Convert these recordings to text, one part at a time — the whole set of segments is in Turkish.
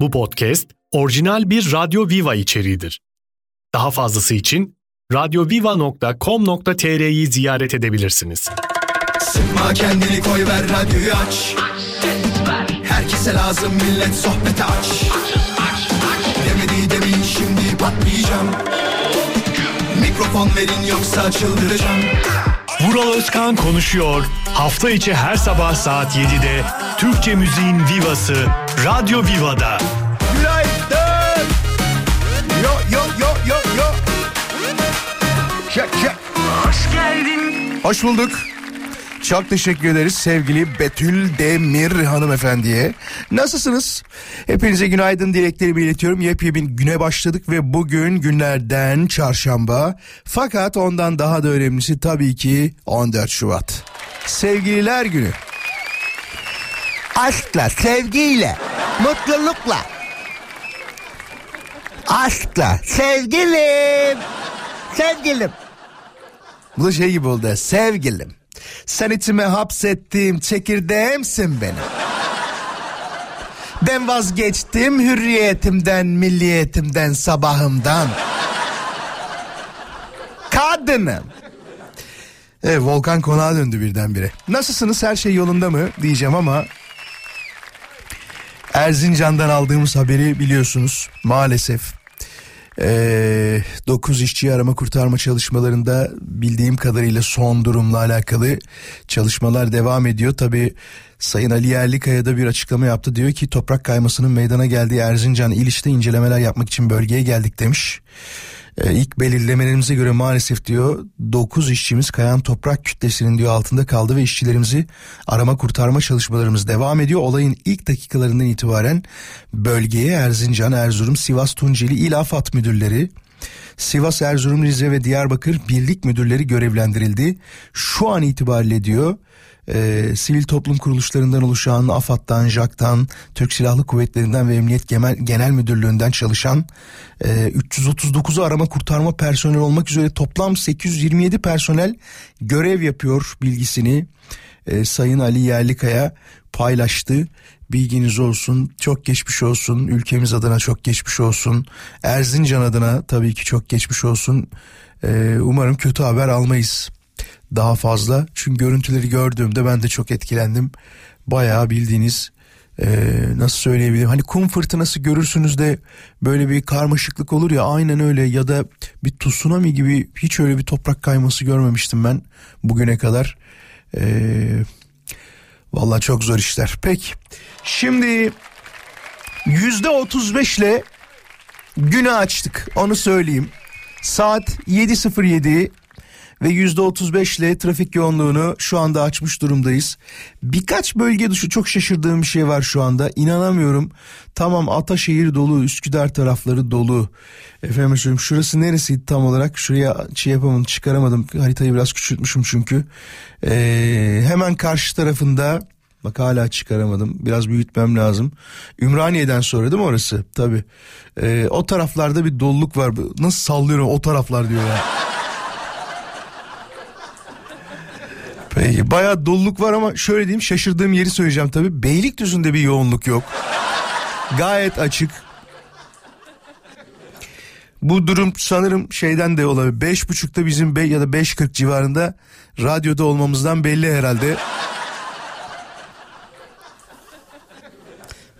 Bu podcast orijinal bir Radyo Viva içeriğidir. Daha fazlası için radyoviva.com.tr'yi ziyaret edebilirsiniz. Sıkma kendini koy ver radyoyu aç Herkese lazım millet sohbete aç Demedi demin şimdi patlayacağım Mikrofon verin yoksa çıldıracağım Vural Özkan konuşuyor. Hafta içi her sabah saat 7'de Türkçe müziğin vivası Radyo Viva'da. Günaydın. Yo yo yo yo yo. Çek çek. Hoş geldin. Hoş bulduk. Çok teşekkür ederiz sevgili Betül Demir hanımefendiye. Nasılsınız? Hepinize günaydın dileklerimi iletiyorum. Yepyeni güne başladık ve bugün günlerden çarşamba. Fakat ondan daha da önemlisi tabii ki 14 Şubat. Sevgililer günü. Aşkla, sevgiyle, mutlulukla. Aşkla, sevgilim. Sevgilim. Bu da şey gibi oldu. Sevgilim. Sen içime hapsettiğim çekirdeğimsin benim. Ben vazgeçtim hürriyetimden, milliyetimden, sabahımdan. Kadınım. Evet, Volkan konağa döndü birdenbire. Nasılsınız her şey yolunda mı diyeceğim ama... Erzincan'dan aldığımız haberi biliyorsunuz maalesef. Ee, 9 işçi arama kurtarma çalışmalarında bildiğim kadarıyla son durumla alakalı çalışmalar devam ediyor. Tabi Sayın Ali Yerlikaya da bir açıklama yaptı. Diyor ki toprak kaymasının meydana geldiği Erzincan İliş'te incelemeler yapmak için bölgeye geldik demiş. İlk belirlemelerimize göre maalesef diyor 9 işçimiz kayan toprak kütlesinin diyor altında kaldı ve işçilerimizi arama kurtarma çalışmalarımız devam ediyor. Olayın ilk dakikalarından itibaren bölgeye Erzincan, Erzurum, Sivas, Tunceli İl AFAD müdürleri Sivas, Erzurum, Rize ve Diyarbakır birlik müdürleri görevlendirildi. Şu an itibariyle diyor e, sivil toplum kuruluşlarından oluşan AFAD'dan, JAK'tan, Türk Silahlı Kuvvetlerinden ve Emniyet Genel, Genel Müdürlüğü'nden çalışan e, 339'u arama kurtarma personel olmak üzere toplam 827 personel görev yapıyor bilgisini e, Sayın Ali Yerlikaya paylaştı. Bilginiz olsun, çok geçmiş olsun, ülkemiz adına çok geçmiş olsun, Erzincan adına tabii ki çok geçmiş olsun. E, umarım kötü haber almayız daha fazla. Çünkü görüntüleri gördüğümde ben de çok etkilendim. Bayağı bildiğiniz e, nasıl söyleyebilirim hani kum fırtınası görürsünüz de böyle bir karmaşıklık olur ya aynen öyle ya da bir tsunami gibi hiç öyle bir toprak kayması görmemiştim ben bugüne kadar. E, Valla çok zor işler. Peki şimdi yüzde otuz beşle günü açtık onu söyleyeyim. Saat 7.07 ve yüzde otuz ile trafik yoğunluğunu şu anda açmış durumdayız. Birkaç bölge dışı çok şaşırdığım bir şey var şu anda. İnanamıyorum. Tamam Ataşehir dolu, Üsküdar tarafları dolu. Efendim söyleyeyim şurası neresiydi tam olarak? Şuraya şey yapamadım, çıkaramadım. Haritayı biraz küçültmüşüm çünkü. Ee, hemen karşı tarafında Bak hala çıkaramadım. Biraz büyütmem lazım. Ümraniye'den sonra değil mi orası? Tabii. Ee, o taraflarda bir doluluk var. Nasıl sallıyorum o taraflar diyor ya. Peki bayağı doluluk var ama şöyle diyeyim şaşırdığım yeri söyleyeceğim tabii. Beylikdüzü'nde bir yoğunluk yok. Gayet açık. Bu durum sanırım şeyden de olabilir. Beş buçukta bizim be ya da beş kırk civarında radyoda olmamızdan belli herhalde.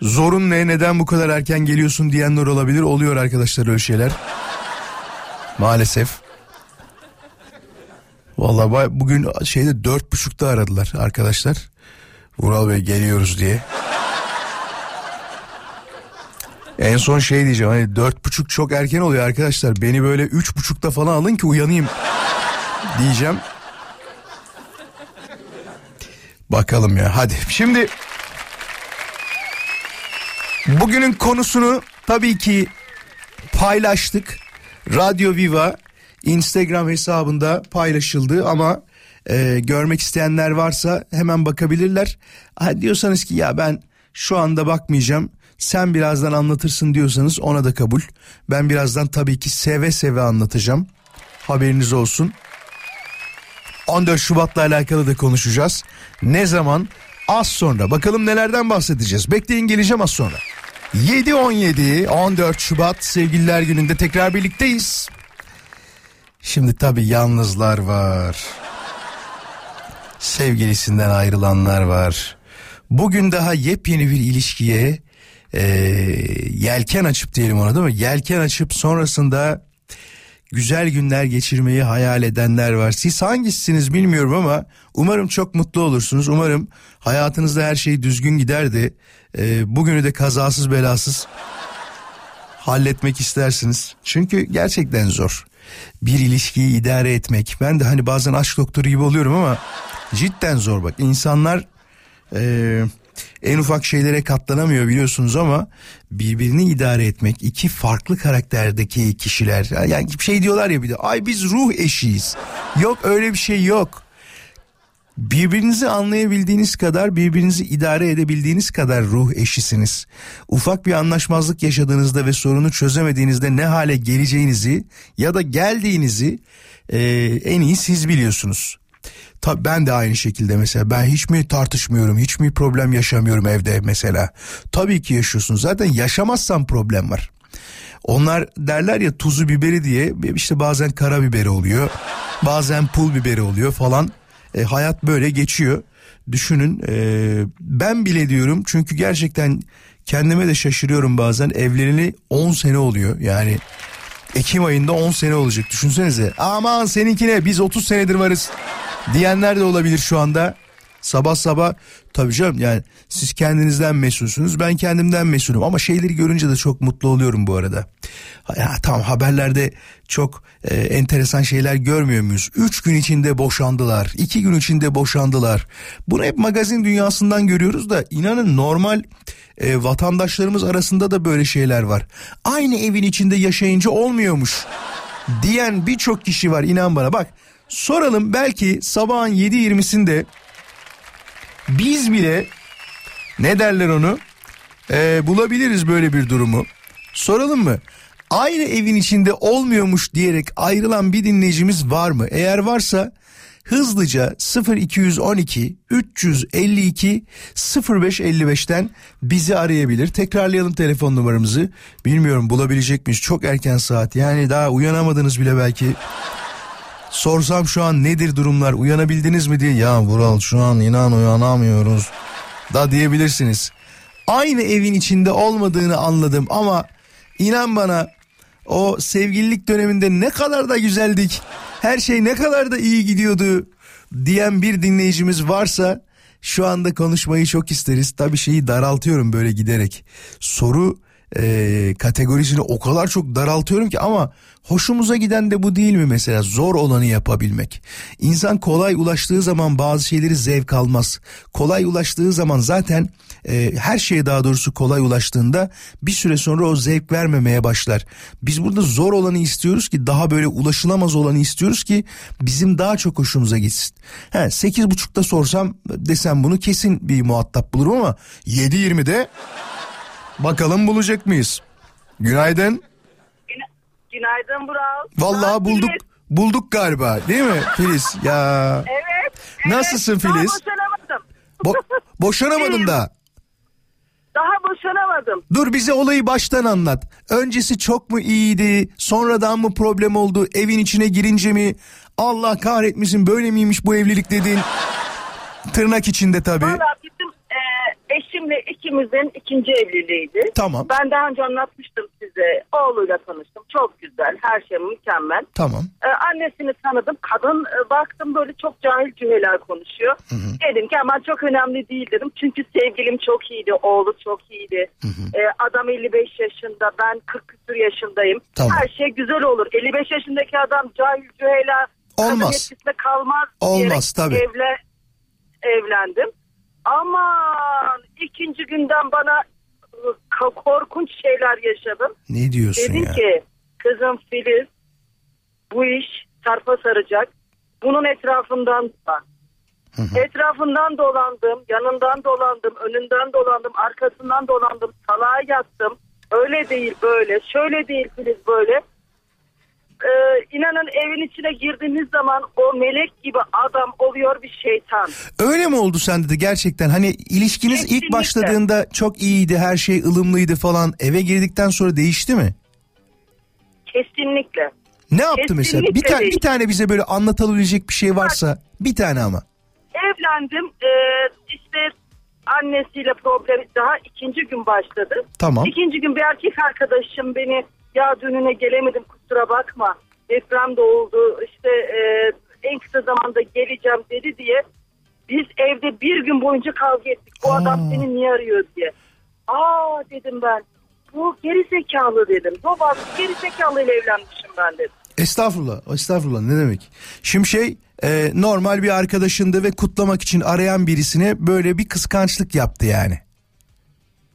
Zorun ne neden bu kadar erken geliyorsun diyenler olabilir. Oluyor arkadaşlar öyle şeyler. Maalesef. Vallahi bugün şeyde dört buçukta aradılar arkadaşlar. Vural Bey geliyoruz diye. En son şey diyeceğim hani dört buçuk çok erken oluyor arkadaşlar. Beni böyle üç buçukta falan alın ki uyanayım diyeceğim. Bakalım ya hadi. Şimdi bugünün konusunu tabii ki paylaştık. Radyo Viva Instagram hesabında paylaşıldı ama e, görmek isteyenler varsa hemen bakabilirler. Ha, diyorsanız ki ya ben şu anda bakmayacağım sen birazdan anlatırsın diyorsanız ona da kabul. Ben birazdan tabii ki seve seve anlatacağım. Haberiniz olsun. 14 Şubat'la alakalı da konuşacağız. Ne zaman? Az sonra. Bakalım nelerden bahsedeceğiz. Bekleyin geleceğim az sonra. 7-17 14 Şubat sevgililer gününde tekrar birlikteyiz. Şimdi tabi yalnızlar var. Sevgilisinden ayrılanlar var. Bugün daha yepyeni bir ilişkiye e, yelken açıp diyelim ona değil mi? Yelken açıp sonrasında güzel günler geçirmeyi hayal edenler var. Siz hangisiniz bilmiyorum ama umarım çok mutlu olursunuz. Umarım hayatınızda her şey düzgün gider de e, bugünü de kazasız belasız halletmek istersiniz. Çünkü gerçekten zor. Bir ilişkiyi idare etmek. Ben de hani bazen aşk doktoru gibi oluyorum ama cidden zor bak. İnsanlar e, en ufak şeylere katlanamıyor biliyorsunuz ama birbirini idare etmek iki farklı karakterdeki kişiler yani bir şey diyorlar ya bir de ay biz ruh eşiyiz. Yok öyle bir şey yok. Birbirinizi anlayabildiğiniz kadar birbirinizi idare edebildiğiniz kadar ruh eşisiniz. Ufak bir anlaşmazlık yaşadığınızda ve sorunu çözemediğinizde ne hale geleceğinizi ya da geldiğinizi e, en iyi siz biliyorsunuz. Tabii ben de aynı şekilde mesela ben hiç mi tartışmıyorum hiç mi problem yaşamıyorum evde mesela. Tabii ki yaşıyorsun zaten yaşamazsan problem var. Onlar derler ya tuzu biberi diye işte bazen karabiberi oluyor bazen pul biberi oluyor falan. E, hayat böyle geçiyor. Düşünün e, ben bile diyorum çünkü gerçekten kendime de şaşırıyorum bazen evleneli 10 sene oluyor yani Ekim ayında 10 sene olacak düşünsenize aman seninkine biz 30 senedir varız diyenler de olabilir şu anda. Sabah sabah tabii canım yani siz kendinizden mesulsünüz ben kendimden mesulüm ama şeyleri görünce de çok mutlu oluyorum bu arada. Ya, tamam haberlerde çok e, enteresan şeyler görmüyor muyuz? Üç gün içinde boşandılar, iki gün içinde boşandılar. Bunu hep magazin dünyasından görüyoruz da inanın normal e, vatandaşlarımız arasında da böyle şeyler var. Aynı evin içinde yaşayınca olmuyormuş diyen birçok kişi var inan bana bak. Soralım belki sabahın 7.20'sinde biz bile ne derler onu ee, bulabiliriz böyle bir durumu. Soralım mı? Aynı evin içinde olmuyormuş diyerek ayrılan bir dinleyicimiz var mı? Eğer varsa hızlıca 0212 352 0555'ten bizi arayabilir. Tekrarlayalım telefon numaramızı. Bilmiyorum bulabilecek miyiz? Çok erken saat. Yani daha uyanamadınız bile belki. Sorsam şu an nedir durumlar uyanabildiniz mi diye ya Vural şu an inan uyanamıyoruz da diyebilirsiniz. Aynı evin içinde olmadığını anladım ama inan bana o sevgililik döneminde ne kadar da güzeldik. Her şey ne kadar da iyi gidiyordu diyen bir dinleyicimiz varsa şu anda konuşmayı çok isteriz. Tabii şeyi daraltıyorum böyle giderek. Soru e, kategorisini o kadar çok daraltıyorum ki ama hoşumuza giden de bu değil mi mesela zor olanı yapabilmek. İnsan kolay ulaştığı zaman bazı şeyleri zevk almaz. Kolay ulaştığı zaman zaten e, her şeye daha doğrusu kolay ulaştığında bir süre sonra o zevk vermemeye başlar. Biz burada zor olanı istiyoruz ki daha böyle ulaşılamaz olanı istiyoruz ki bizim daha çok hoşumuza gitsin. He, sekiz buçukta sorsam desem bunu kesin bir muhatap bulurum ama 7.20'de Bakalım bulacak mıyız? Günaydın. Günaydın Burak. Vallahi bulduk bulduk galiba değil mi Filiz? Ya. Evet. Nasılsın evet, Filiz? Daha boşanamadım. Bo- boşanamadın da. Daha boşanamadım. Dur bize olayı baştan anlat. Öncesi çok mu iyiydi? Sonradan mı problem oldu? Evin içine girince mi? Allah kahretmesin böyle miymiş bu evlilik dedin? Tırnak içinde tabii. Valla bizim e, eşimle ikimizin ikinci evliliğiydi. Tamam. Ben daha önce anlatmıştım size. Oğluyla tanıştım. Çok güzel. Her şey mükemmel. Tamam. E, annesini tanıdım. Kadın e, baktım böyle çok cahil cüheler konuşuyor. Dedim ki aman çok önemli değil dedim. Çünkü sevgilim çok iyiydi. Oğlu çok iyiydi. E, adam 55 yaşında. Ben 40 küsur yaşındayım. Tamam. Her şey güzel olur. 55 yaşındaki adam cahil cühela Olmaz. kalmaz. Olmaz, tabii. Evle, evlendim. Aman ikinci günden bana ıı, korkunç şeyler yaşadım. Ne diyorsun Dedim ya? ki kızım Filiz bu iş sarpa saracak. Bunun etrafından da. Etrafından dolandım, yanından dolandım, önünden dolandım, arkasından dolandım, salağa yattım. Öyle değil böyle, şöyle değil Filiz böyle. E, inanın evin içine girdiğiniz zaman o melek gibi adam oluyor bir şeytan. Öyle mi oldu sende de gerçekten? Hani ilişkiniz Kesinlikle. ilk başladığında çok iyiydi, her şey ılımlıydı falan. Eve girdikten sonra değişti mi? Kesinlikle. Ne yaptı mesela? Bir, Kesinlikle ta- bir tane bize böyle anlatabilecek bir şey varsa bir tane ama. Evlendim. E, işte annesiyle problem daha ikinci gün başladı. Tamam. İkinci gün bir erkek arkadaşım beni ya düğününe gelemedim kusura bakma. Deprem de oldu işte e, en kısa zamanda geleceğim dedi diye. Biz evde bir gün boyunca kavga ettik. O Aa. adam seni niye arıyor diye. Aa dedim ben. Bu geri zekalı dedim. Baba geri zekalı ile evlenmişim ben dedim. Estağfurullah, estağfurullah ne demek? Şimdi şey e, normal bir arkadaşındı ve kutlamak için arayan birisine böyle bir kıskançlık yaptı yani.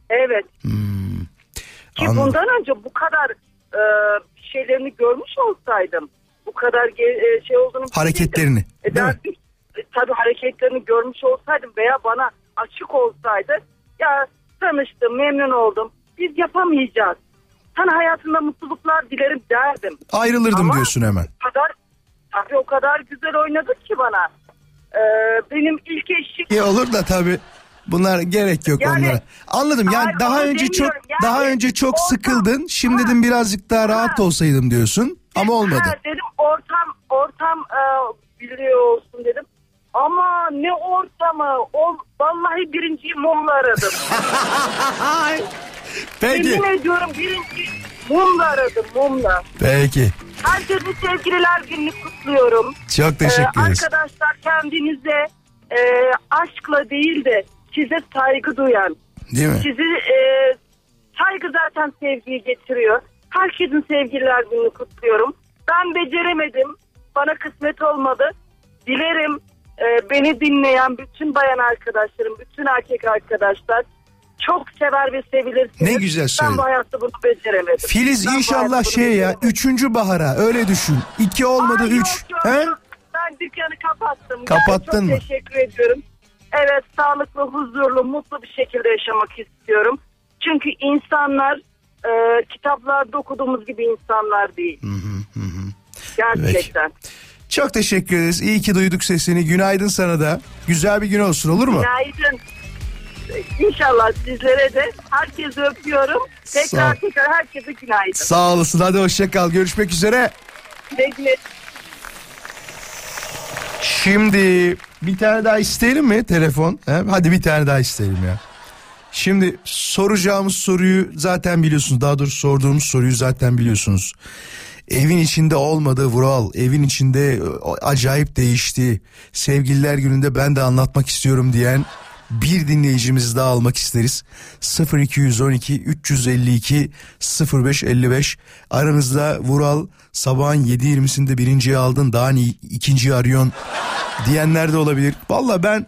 Evet. Ki Hmm. Anladım. bundan önce bu kadar e, şeylerini görmüş olsaydım, bu kadar ge- e, şey olduğunu Hareketlerini, E, ben, e, tabii hareketlerini görmüş olsaydım veya bana açık olsaydı ya tanıştım, memnun oldum. Biz yapamayacağız. Sana hayatında mutluluklar dilerim derdim. Ayrılırdım Ama- diyorsun hemen. O kadar tabii o kadar güzel oynadık ki bana. E, benim ilk eşlik İyi olur da tabii bunlar gerek yok Yani- onlara. Anladım. Yani Hayır, daha önce çok. Yani daha önce çok ortam- sıkıldın. Şimdi Ha. dedim birazcık daha rahat Ha. olsaydım diyorsun. Ama olmadı. Ha, dedim ortam ortam e, biliyor olsun dedim. Ama ne ortamı? O vallahi birinciyi mumla aradım. Peki. Yemin ediyorum birinci mumla aradım mumla. Peki. Herkese sevgililer gününü kutluyorum. Çok teşekkür Ee, ederiz. arkadaşlar kendinize e, aşkla değil de size saygı duyan, Değil mi? sizi e, saygı zaten sevgiyi getiriyor. Herkesin sevgililer gününü kutluyorum. Ben beceremedim. Bana kısmet olmadı. Dilerim e, beni dinleyen bütün bayan arkadaşlarım, bütün erkek arkadaşlar çok sever ve sevilirsiniz. Ne güzel söyledin. Ben bu hayatta bunu beceremedim. Filiz Ben inşallah şey ya üçüncü bahara öyle düşün. İki olmadı Ay, üç. yok, yok, He? Ben dükkanı kapattım. Kapattın mı? çok teşekkür ediyorum. Evet sağlıklı, huzurlu, mutlu bir şekilde yaşamak istiyorum. Çünkü insanlar e, kitaplarda okuduğumuz gibi insanlar değil. Gerçekten. Çok teşekkür ederiz. İyi ki duyduk sesini. Günaydın sana da. Güzel bir gün olsun olur mu? Günaydın. İnşallah sizlere de herkesi öpüyorum. Sağ ol. Tekrar tekrar herkese günaydın. Sağ olasın. Hadi hoşça kal. Görüşmek üzere. Güle güle. Şimdi bir tane daha isteyelim mi telefon? Hadi bir tane daha isteyelim ya. Şimdi soracağımız soruyu zaten biliyorsunuz. Daha doğrusu sorduğumuz soruyu zaten biliyorsunuz. Evin içinde olmadı Vural. Evin içinde e, acayip değişti. Sevgililer gününde ben de anlatmak istiyorum diyen bir dinleyicimizi daha almak isteriz. 0212 352 0555 aranızda Vural sabahın 7.20'sinde birinciyi aldın daha ni ikinciyi arıyorsun diyenler de olabilir. Valla ben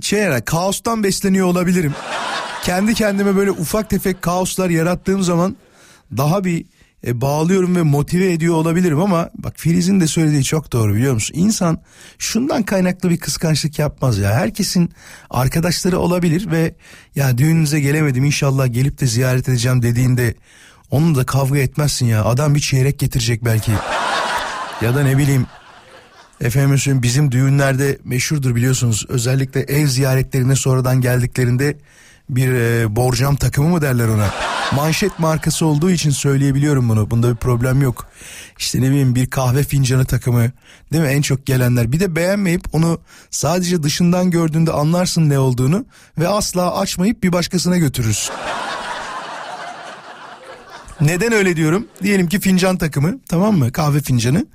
şey yani kaostan besleniyor olabilirim. Kendi kendime böyle ufak tefek kaoslar yarattığım zaman daha bir e, bağlıyorum ve motive ediyor olabilirim ama bak Filiz'in de söylediği çok doğru biliyor musun? İnsan şundan kaynaklı bir kıskançlık yapmaz ya. Herkesin arkadaşları olabilir ve ya düğününüze gelemedim inşallah gelip de ziyaret edeceğim dediğinde onunla da kavga etmezsin ya. Adam bir çeyrek getirecek belki. Ya da ne bileyim Efendim söyleyeyim bizim düğünlerde meşhurdur biliyorsunuz. Özellikle ev ziyaretlerine sonradan geldiklerinde bir e, borcam takımı mı derler ona. Manşet markası olduğu için söyleyebiliyorum bunu. Bunda bir problem yok. İşte ne bileyim bir kahve fincanı takımı değil mi en çok gelenler. Bir de beğenmeyip onu sadece dışından gördüğünde anlarsın ne olduğunu ve asla açmayıp bir başkasına götürürsün. Neden öyle diyorum? Diyelim ki fincan takımı tamam mı kahve fincanı.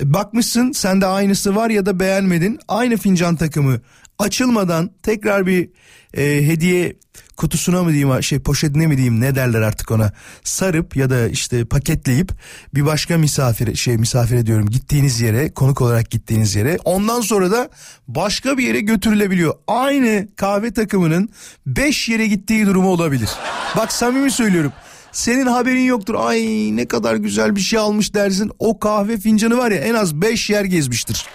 E, Bakmışsın sende aynısı var ya da beğenmedin. Aynı fincan takımı açılmadan tekrar bir e, hediye kutusuna mı diyeyim şey poşetine mi diyeyim ne derler artık ona sarıp ya da işte paketleyip bir başka misafire şey misafir ediyorum gittiğiniz yere konuk olarak gittiğiniz yere ondan sonra da başka bir yere götürülebiliyor. Aynı kahve takımının 5 yere gittiği durumu olabilir. Bak samimi söylüyorum. Senin haberin yoktur. Ay ne kadar güzel bir şey almış dersin. O kahve fincanı var ya en az 5 yer gezmiştir.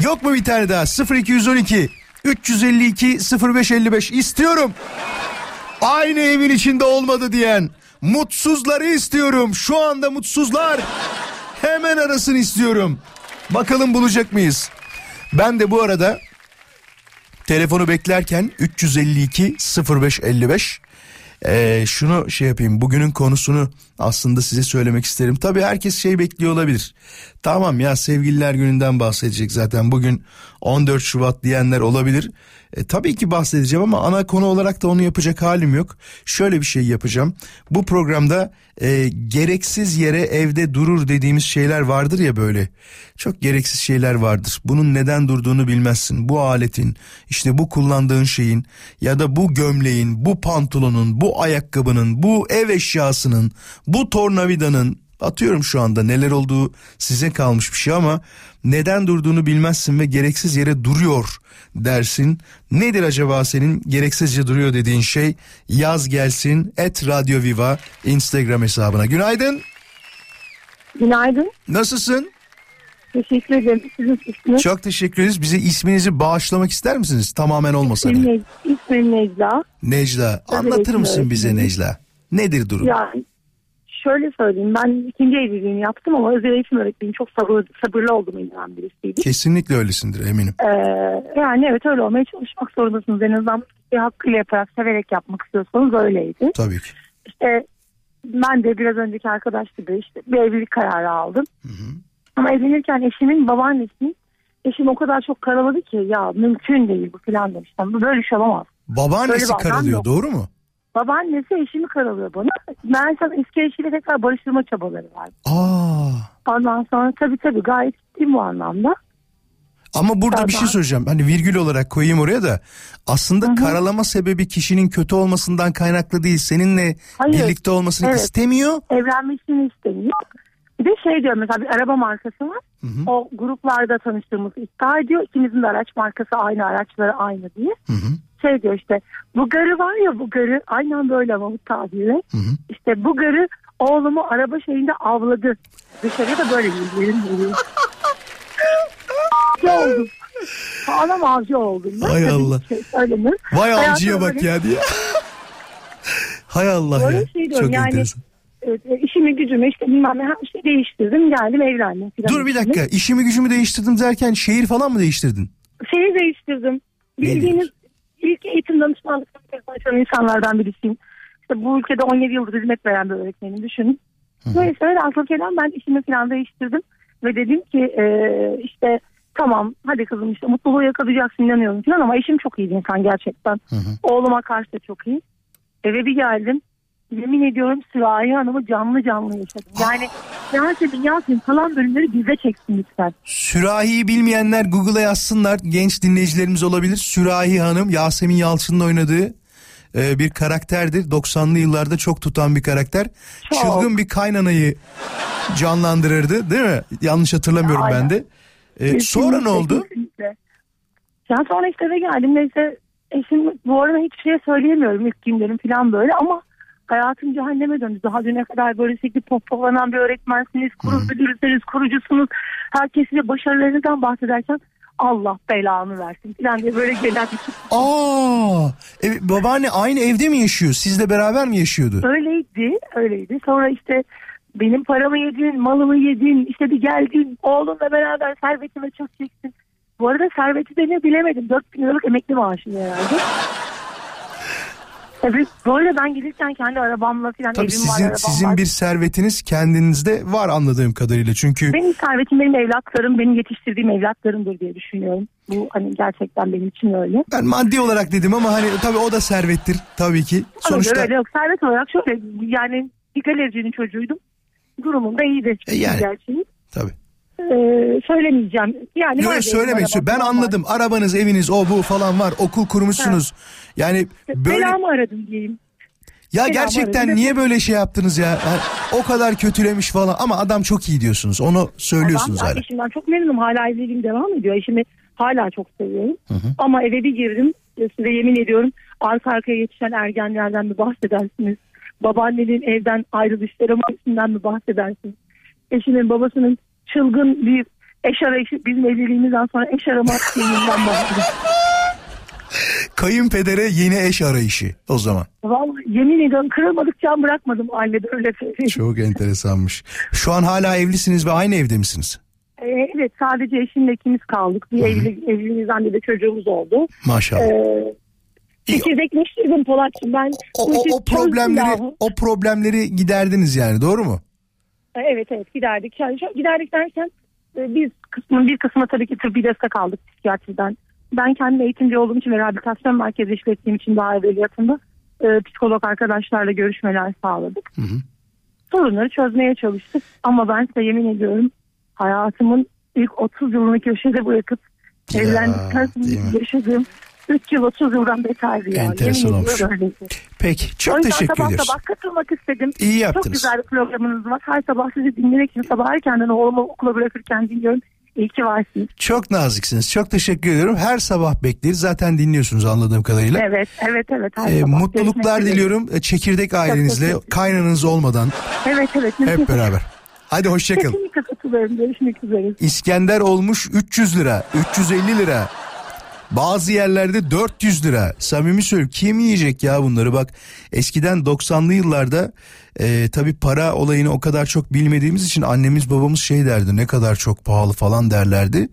Yok mu bir tane daha? 0212 352 0555 istiyorum. Aynı evin içinde olmadı diyen Mutsuzları istiyorum. Şu anda mutsuzlar. Hemen arasın istiyorum. Bakalım bulacak mıyız? Ben de bu arada telefonu beklerken 352 0555 ee, şunu şey yapayım bugünün konusunu aslında size söylemek isterim. Tabii herkes şey bekliyor olabilir. Tamam ya sevgililer gününden bahsedecek zaten bugün 14 Şubat diyenler olabilir. E, tabii ki bahsedeceğim ama ana konu olarak da onu yapacak halim yok. Şöyle bir şey yapacağım. Bu programda e, gereksiz yere evde durur dediğimiz şeyler vardır ya böyle. Çok gereksiz şeyler vardır. Bunun neden durduğunu bilmezsin. Bu aletin, işte bu kullandığın şeyin ya da bu gömleğin, bu pantolonun, bu ayakkabının, bu ev eşyasının, bu tornavidanın atıyorum şu anda neler olduğu size kalmış bir şey ama neden durduğunu bilmezsin ve gereksiz yere duruyor dersin. Nedir acaba senin gereksizce duruyor dediğin şey? Yaz gelsin et Radyo Viva Instagram hesabına. Günaydın. Günaydın. Nasılsın? Teşekkür ederim. Siz nasılsınız? Çok teşekkür ederiz. Bize isminizi bağışlamak ister misiniz? Tamamen olmasa. Ne- İsmim Necla. Necla. Anlatır mısın bize Necla? Nedir durum? Ya şöyle söyleyeyim ben ikinci evliliğimi yaptım ama özel eğitim öğretmeniyim. Çok sabır, sabırlı olduğumu inanan birisiydim. Kesinlikle öylesindir eminim. Ee, yani evet öyle olmaya çalışmak zorundasınız. En azından bir hakkıyla yaparak severek yapmak istiyorsanız öyleydi. Tabii ki. İşte ben de biraz önceki arkadaş gibi işte bir evlilik kararı aldım. Ama evlenirken eşimin babaannesinin eşim o kadar çok karaladı ki ya mümkün değil bu filan demiştim. Böyle bir şey olamaz. Babaannesi Böyle karalıyor doğru mu? Babaannesi eşimi karalıyor bana. Meğersem eski eşiyle tekrar barıştırma çabaları var. Aa. Ondan sonra tabii tabii gayet ciddiyim bu anlamda. Ama burada bir şey söyleyeceğim. Hani virgül olarak koyayım oraya da. Aslında karalama sebebi kişinin kötü olmasından kaynaklı değil. Seninle Hayır. birlikte olmasını Evet. istemiyor. Evlenmesini istemiyor. Bir de şey diyor mesela bir araba markası var. hı. O gruplarda tanıştığımızı iddia ediyor. İkimizin de araç markası aynı, araçları aynı diye. Hı hı. Şey diyor işte bu garı var ya bu garı aynen böyle ama bu tabirle. Hı hı. İşte bu garı oğlumu araba şeyinde avladı. Dışarıya da böyle bilgilerim geliyor. avcı oldum. Sağlam avcı oldum. Ben. Hay Allah. Şey. Vay avcıya bak böyle- ya diye. Hay Allah Böyle ya. şey diyorum Çok yani. enteresan. Evet, e, işimi gücümü işte bilmem ne her şeyi değiştirdim geldim evlendim. Dur bir dakika. İşimi gücümü değiştirdim derken şehir falan mı değiştirdin? Şeyi değiştirdim. Bildiğiniz ilk eğitim danışmanlıklarını çalışan insanlardan birisiyim. İşte bu ülkede 17 yıldır hizmet veren bir öğretmenim düşünün. Velhasıl kelam ben işimi falan değiştirdim. Ve dedim ki e, işte tamam hadi kızım işte mutluluğu yakalayacaksın inanıyorum falan ama eşim çok iyi bir insan gerçekten. Oğluma karşı da çok iyi. Eve bir geldim. Yemin ediyorum Sürahi Hanım'ı canlı canlı yaşadım. Yani Yasemin Yasemin kalan bölümleri bize çeksin lütfen. Sürahi'yi bilmeyenler Google'a yazsınlar. Genç dinleyicilerimiz olabilir. Sürahi Hanım Yasemin Yalçın'ın oynadığı e, bir karakterdir. 90'lı yıllarda çok tutan bir karakter. Çok. Çılgın bir kaynanayı canlandırırdı değil mi? Yanlış hatırlamıyorum ben Aynen. de. E, sonra ne oldu? Kesinlikle. Ya sonra işte eve geldim neyse eşim bu arada hiçbir şey söyleyemiyorum ilk günlerim falan böyle ama hayatım cehenneme döndü. Daha düne kadar böyle sürekli pompalanan bir öğretmensiniz, kuru müdürüsünüz, kurucusunuz. Herkes size başarılarınızdan bahsederken Allah belanı versin falan diye böyle gelen şey. Aa, e, babaanne aynı evde mi yaşıyor? Sizle beraber mi yaşıyordu? Öyleydi, öyleydi. Sonra işte benim paramı yedin, malımı yedin, işte bir geldin, oğlunla beraber servetime çökeceksin. Bu arada serveti de ne bilemedim. 4 bin liralık emekli maaşım herhalde. Tabii böyle ben gelirken kendi arabamla falan Tabii evim var, sizin arabam sizin var. bir servetiniz kendinizde var anladığım kadarıyla. Çünkü Benim servetim benim evlatlarım, benim yetiştirdiğim evlatlarımdır diye düşünüyorum. Bu hani gerçekten benim için öyle. ben maddi olarak dedim ama hani tabii o da servettir tabii ki. Sonuçta... Sonuçta Öyle yok. Servet olarak şöyle yani bir galericinin çocuğuydum. Durumum da iyiydi. E yani. Gerçeği. tabii. Ee, söylemeyeceğim. Yani Yok var söylemeyin. Ben anladım. Arabanız, eviniz, o bu falan var. Okul kurmuşsunuz. Yani böyle Belamı aradım diyeyim. ya belamı gerçekten aradım. niye böyle şey yaptınız ya? O kadar kötülemiş falan ama adam çok iyi diyorsunuz. Onu söylüyorsunuz Ben hala. eşimden çok memnunum. Hala evliliğim devam ediyor. Eşimi hala çok seviyorum. Ama eve bir girdim. Size yemin ediyorum arka arkaya yetişen ergenlerden mi bahsedersiniz? Babaannenin evden ayrılışları maalesef mi bahsedersiniz? Eşimin babasının çılgın bir eş arayışı bizim evliliğimizden sonra eş arama şeyinden bahsediyor. Kayınpedere yeni eş arayışı o zaman. Vallahi yemin ediyorum kırılmadık can bırakmadım ailede öyle söyleyeyim. Çok enteresanmış. Şu an hala evlisiniz ve aynı evde misiniz? Ee, evet sadece eşimle ikimiz kaldık. Bir evlilik, evliliğimizden de, de çocuğumuz oldu. Maşallah. Ee, Çekirdekleştirdim Polat'cığım ben. o, o, o problemleri o problemleri giderdiniz yani doğru mu? yahu. Evet evet giderdik. Yani giderdik derken e, biz kısmın bir kısmına tabii ki tıbbi destek aldık psikiyatriden. Ben kendim eğitimci olduğum için ve rehabilitasyon merkezi işlettiğim için daha evveliyatında e, psikolog arkadaşlarla görüşmeler sağladık. Hı hı. Sorunları çözmeye çalıştık. Ama ben size yemin ediyorum hayatımın ilk 30 yılını köşede bırakıp Ya, evlendikten sonra yaşadığım 3 yıl 30 yıldan beterdi ya. Enteresan Yemin olmuş. Peki O çok yüzden teşekkür sabah ediyoruz. sabah katılmak istedim. İyi Çok yaptınız. güzel bir programınız var. Her sabah sizi dinlemek için sabah erkenden oğlumu okula bırakırken dinliyorum. İyi ki varsınız. Çok naziksiniz. Çok teşekkür ediyorum. Her sabah bekleriz. Zaten dinliyorsunuz anladığım kadarıyla. Evet, evet, evet. Her Ee, sabah. mutluluklar Görüşmek üzere. diliyorum. Ee, Çekirdek ailenizle, kaynanız olmadan Evet, evet. hep beraber. Hadi hoşçakalın. Kesinlikle katılıyorum. Görüşmek üzere. İskender olmuş 300 lira, 350 lira. Bazı yerlerde 400 lira. Samimi söylüyorum kim yiyecek ya bunları bak. Eskiden 90'lı yıllarda e, tabi para olayını o kadar çok bilmediğimiz için annemiz babamız şey derdi ne kadar çok pahalı falan derlerdi.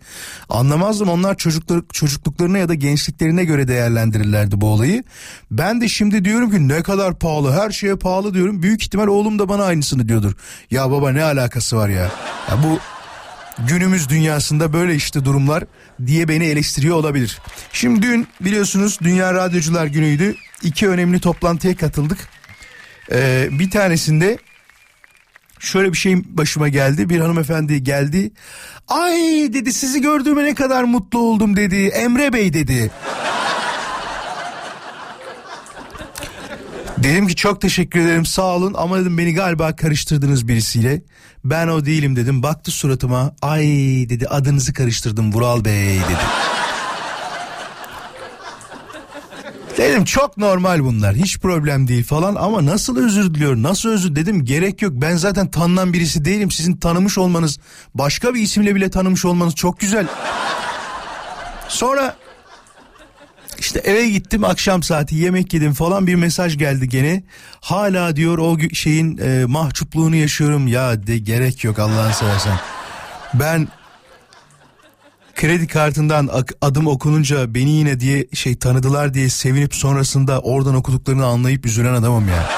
Anlamazdım onlar çocuklar, çocukluklarına ya da gençliklerine göre değerlendirirlerdi bu olayı. Ben de şimdi diyorum ki ne kadar pahalı her şeye pahalı diyorum. Büyük ihtimal oğlum da bana aynısını diyordur. Ya baba ne alakası var ya. ya bu günümüz dünyasında böyle işte durumlar diye beni eleştiriyor olabilir. Şimdi dün biliyorsunuz Dünya Radyocular Günü'ydü. İki önemli toplantıya katıldık. Ee, bir tanesinde şöyle bir şey başıma geldi. Bir hanımefendi geldi. Ay dedi sizi gördüğüme ne kadar mutlu oldum dedi. Emre Bey dedi. Dedim ki çok teşekkür ederim sağ olun ama dedim beni galiba karıştırdınız birisiyle. Ben o değilim dedim. Baktı suratıma. Ay dedi adınızı karıştırdım Vural Bey dedi. Dedim çok normal bunlar hiç problem değil falan ama nasıl özür diliyor nasıl özür dedim gerek yok ben zaten tanınan birisi değilim sizin tanımış olmanız başka bir isimle bile tanımış olmanız çok güzel. Sonra işte eve gittim akşam saati yemek yedim falan bir mesaj geldi gene. Hala diyor o şeyin e, mahcupluğunu yaşıyorum ya de gerek yok Allah'ını seversen. Ben kredi kartından adım okununca beni yine diye şey tanıdılar diye sevinip sonrasında oradan okuduklarını anlayıp üzülen adamım ya.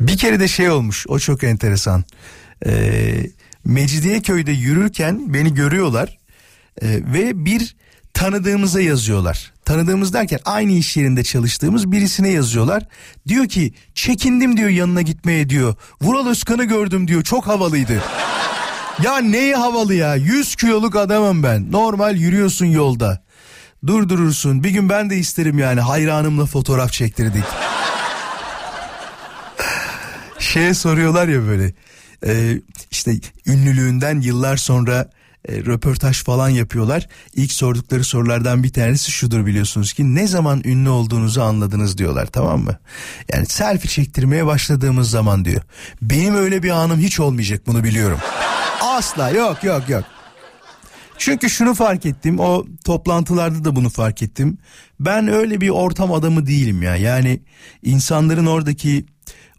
Bir kere de şey olmuş o çok enteresan. Ee, Mecidiyeköy'de yürürken beni görüyorlar ee, ve bir tanıdığımıza yazıyorlar. Tanıdığımız derken aynı iş yerinde çalıştığımız birisine yazıyorlar. Diyor ki çekindim diyor yanına gitmeye diyor. Vural Özkan'ı gördüm diyor çok havalıydı. Ya neyi havalı ya 100 kiloluk adamım ben normal yürüyorsun yolda. Durdurursun bir gün ben de isterim yani hayranımla fotoğraf çektirdik. Şeye soruyorlar ya böyle e, işte ünlülüğünden yıllar sonra e, röportaj falan yapıyorlar. İlk sordukları sorulardan bir tanesi şudur biliyorsunuz ki ne zaman ünlü olduğunuzu anladınız diyorlar tamam mı? Yani selfie çektirmeye başladığımız zaman diyor. Benim öyle bir anım hiç olmayacak bunu biliyorum. Asla yok yok yok. Çünkü şunu fark ettim o toplantılarda da bunu fark ettim. Ben öyle bir ortam adamı değilim ya. Yani insanların oradaki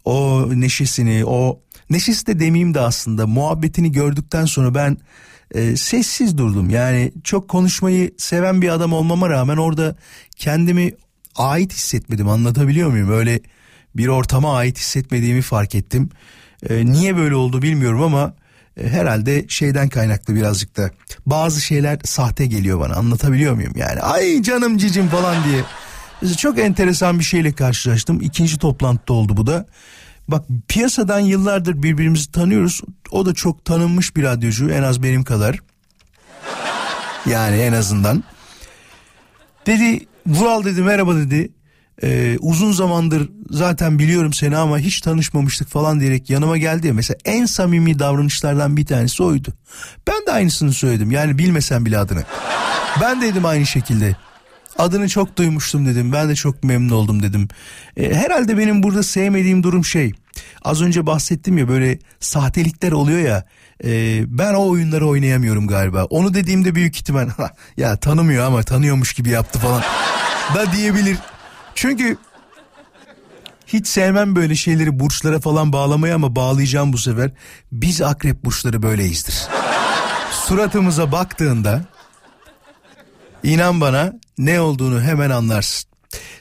o neşesini o neşesi de demeyeyim de aslında muhabbetini gördükten sonra ben e, sessiz durdum. Yani çok konuşmayı seven bir adam olmama rağmen orada kendimi ait hissetmedim anlatabiliyor muyum? Öyle bir ortama ait hissetmediğimi fark ettim. E, niye böyle oldu bilmiyorum ama e, herhalde şeyden kaynaklı birazcık da bazı şeyler sahte geliyor bana anlatabiliyor muyum yani ay canım cicim falan diye çok enteresan bir şeyle karşılaştım ikinci toplantıda oldu bu da bak piyasadan yıllardır birbirimizi tanıyoruz o da çok tanınmış bir radyocu en az benim kadar yani en azından dedi Vural dedi merhaba dedi ee, uzun zamandır zaten biliyorum seni ama hiç tanışmamıştık falan diyerek yanıma geldi ya mesela en samimi davranışlardan bir tanesi oydu. Ben de aynısını söyledim yani bilmesem bile adını. Ben dedim aynı şekilde. Adını çok duymuştum dedim. Ben de çok memnun oldum dedim. Ee, herhalde benim burada sevmediğim durum şey. Az önce bahsettim ya böyle sahtelikler oluyor ya. E, ben o oyunları oynayamıyorum galiba. Onu dediğimde büyük ihtimal ya tanımıyor ama tanıyormuş gibi yaptı falan da diyebilir. Çünkü hiç sevmem böyle şeyleri burçlara falan bağlamayı ama bağlayacağım bu sefer. Biz akrep burçları böyleyizdir. Suratımıza baktığında inan bana ne olduğunu hemen anlarsın.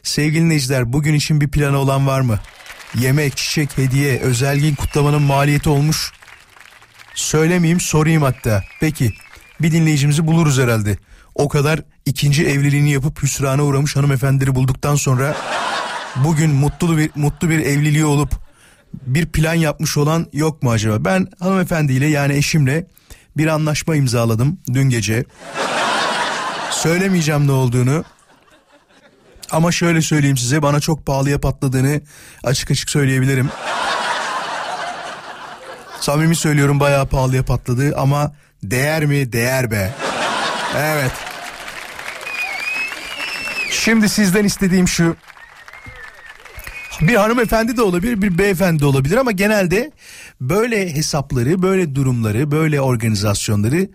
Sevgili dinleyiciler bugün için bir planı olan var mı? Yemek, çiçek, hediye, özel gün kutlamanın maliyeti olmuş. Söylemeyeyim sorayım hatta. Peki bir dinleyicimizi buluruz herhalde. O kadar ikinci evliliğini yapıp hüsrana uğramış hanımefendileri bulduktan sonra bugün mutlu bir mutlu bir evliliği olup bir plan yapmış olan yok mu acaba? Ben hanımefendiyle yani eşimle bir anlaşma imzaladım dün gece. Söylemeyeceğim ne olduğunu. Ama şöyle söyleyeyim size bana çok pahalıya patladığını açık açık söyleyebilirim. Samimi söylüyorum bayağı pahalıya patladı ama değer mi? Değer be. Evet. Şimdi sizden istediğim şu. Bir hanımefendi de olabilir, bir beyefendi de olabilir ama genelde böyle hesapları, böyle durumları, böyle organizasyonları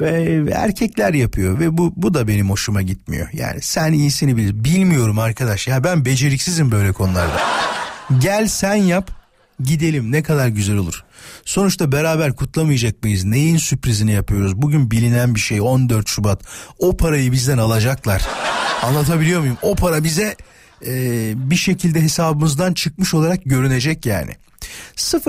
ve erkekler yapıyor ve bu bu da benim hoşuma gitmiyor. Yani sen iyisini bilir. Bilmiyorum arkadaş. Ya ben beceriksizim böyle konularda. Gel sen yap. Gidelim ne kadar güzel olur. Sonuçta beraber kutlamayacak mıyız? Neyin sürprizini yapıyoruz? Bugün bilinen bir şey 14 Şubat. O parayı bizden alacaklar. Anlatabiliyor muyum? O para bize e, bir şekilde hesabımızdan çıkmış olarak görünecek yani.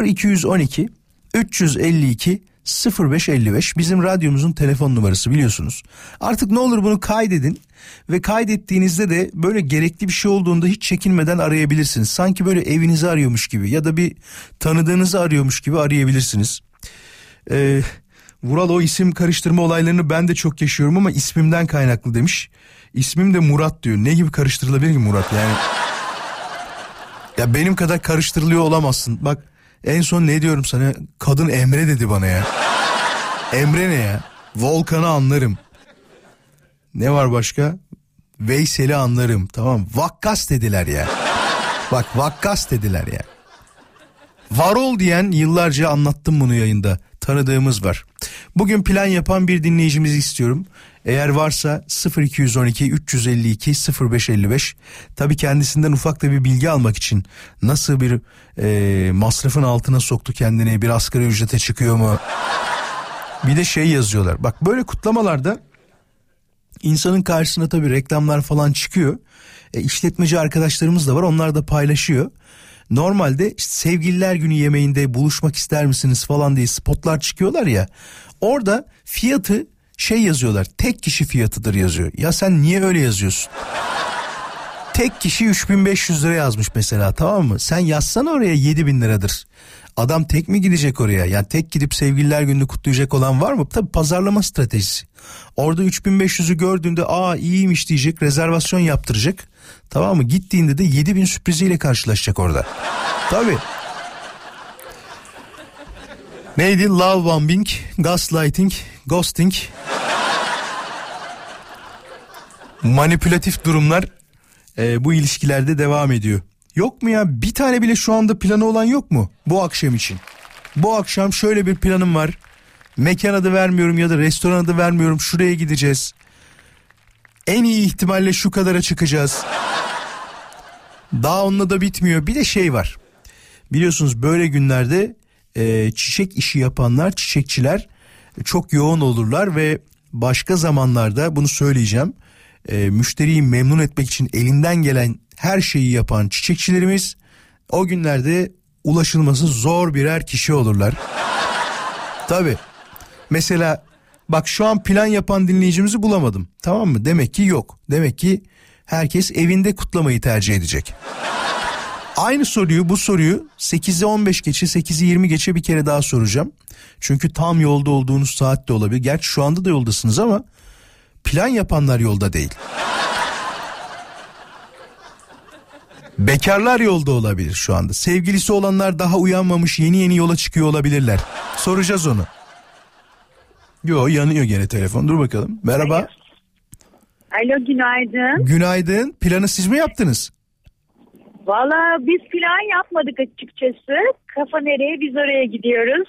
0212 352 0555 bizim radyomuzun telefon numarası biliyorsunuz. Artık ne olur bunu kaydedin ve kaydettiğinizde de böyle gerekli bir şey olduğunda hiç çekinmeden arayabilirsiniz. Sanki böyle evinizi arıyormuş gibi ya da bir tanıdığınızı arıyormuş gibi arayabilirsiniz. Ee, Vural o isim karıştırma olaylarını ben de çok yaşıyorum ama ismimden kaynaklı demiş. İsmim de Murat diyor. Ne gibi karıştırılabilir ki Murat yani? Ya benim kadar karıştırılıyor olamazsın. Bak en son ne diyorum sana? Kadın Emre dedi bana ya. Emre ne ya? Volkan'ı anlarım. Ne var başka? Veysel'i anlarım. Tamam. Vakkas dediler ya. Bak vakkas dediler ya. Varol diyen yıllarca anlattım bunu yayında. Tanıdığımız var. Bugün plan yapan bir dinleyicimizi istiyorum. Eğer varsa 0212 352 0555 tabii kendisinden ufak da bir bilgi almak için nasıl bir e, masrafın altına soktu kendini bir asgari ücrete çıkıyor mu? Bir de şey yazıyorlar. Bak böyle kutlamalarda insanın karşısına tabii reklamlar falan çıkıyor. E, işletmeci arkadaşlarımız da var onlar da paylaşıyor. Normalde işte sevgililer günü yemeğinde buluşmak ister misiniz falan diye spotlar çıkıyorlar ya. Orada fiyatı şey yazıyorlar tek kişi fiyatıdır yazıyor. Ya sen niye öyle yazıyorsun? tek kişi 3500 lira yazmış mesela tamam mı? Sen yazsana oraya 7000 liradır. Adam tek mi gidecek oraya? Yani tek gidip sevgililer gününü kutlayacak olan var mı? Tabi pazarlama stratejisi. Orada 3500'ü gördüğünde aa iyiymiş diyecek rezervasyon yaptıracak. Tamam mı? Gittiğinde de 7000 sürpriziyle karşılaşacak orada. Tabi. Neydi? Love bombing, gaslighting, ghosting. Manipülatif durumlar e, bu ilişkilerde devam ediyor. Yok mu ya bir tane bile şu anda planı olan yok mu bu akşam için? Bu akşam şöyle bir planım var. Mekan adı vermiyorum ya da restoran adı vermiyorum. Şuraya gideceğiz. En iyi ihtimalle şu kadara çıkacağız. Daha onunla da bitmiyor. Bir de şey var. Biliyorsunuz böyle günlerde e, çiçek işi yapanlar, çiçekçiler çok yoğun olurlar ve başka zamanlarda bunu söyleyeceğim. E, müşteriyi memnun etmek için elinden gelen her şeyi yapan çiçekçilerimiz o günlerde ulaşılması zor birer kişi olurlar. Tabi. Mesela bak şu an plan yapan dinleyicimizi bulamadım. Tamam mı? Demek ki yok. Demek ki herkes evinde kutlamayı tercih edecek. Aynı soruyu bu soruyu 8'e 15 geçe 8'i 20 geçe bir kere daha soracağım. Çünkü tam yolda olduğunuz saat de olabilir. Gerçi şu anda da yoldasınız ama plan yapanlar yolda değil. Bekarlar yolda olabilir şu anda. Sevgilisi olanlar daha uyanmamış yeni yeni yola çıkıyor olabilirler. Soracağız onu. Yo yanıyor gene telefon. Dur bakalım. Merhaba. Alo günaydın. Günaydın. Planı siz mi yaptınız? Valla biz plan yapmadık açıkçası. Kafa nereye biz oraya gidiyoruz.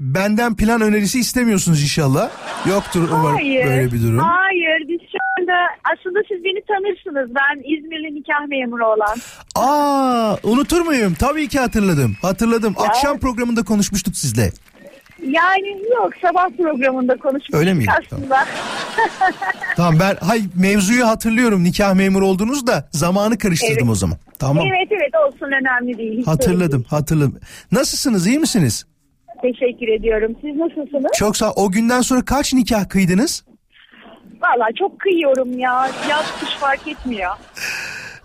Benden plan önerisi istemiyorsunuz inşallah. Yoktur umarım Hayır. böyle bir durum. Hayır aslında siz beni tanırsınız. Ben İzmirli nikah memuru olan. Aa unutur muyum? Tabii ki hatırladım. Hatırladım. Akşam programında konuşmuştuk sizle. Yani yok sabah programında konuşmuştuk Öyle miydi? aslında. Tamam ben hay mevzuyu hatırlıyorum. Nikah memuru oldunuz da zamanı karıştırdım Evet. o zaman. Tamam. Evet evet olsun önemli değil. Hiç Hatırladım, hatırladım. Nasılsınız? iyi misiniz? Teşekkür ediyorum. Siz nasılsınız? Çok sağ. O günden sonra kaç nikah kıydınız? Valla çok kıyıyorum ya. Yaz kış fark etmiyor.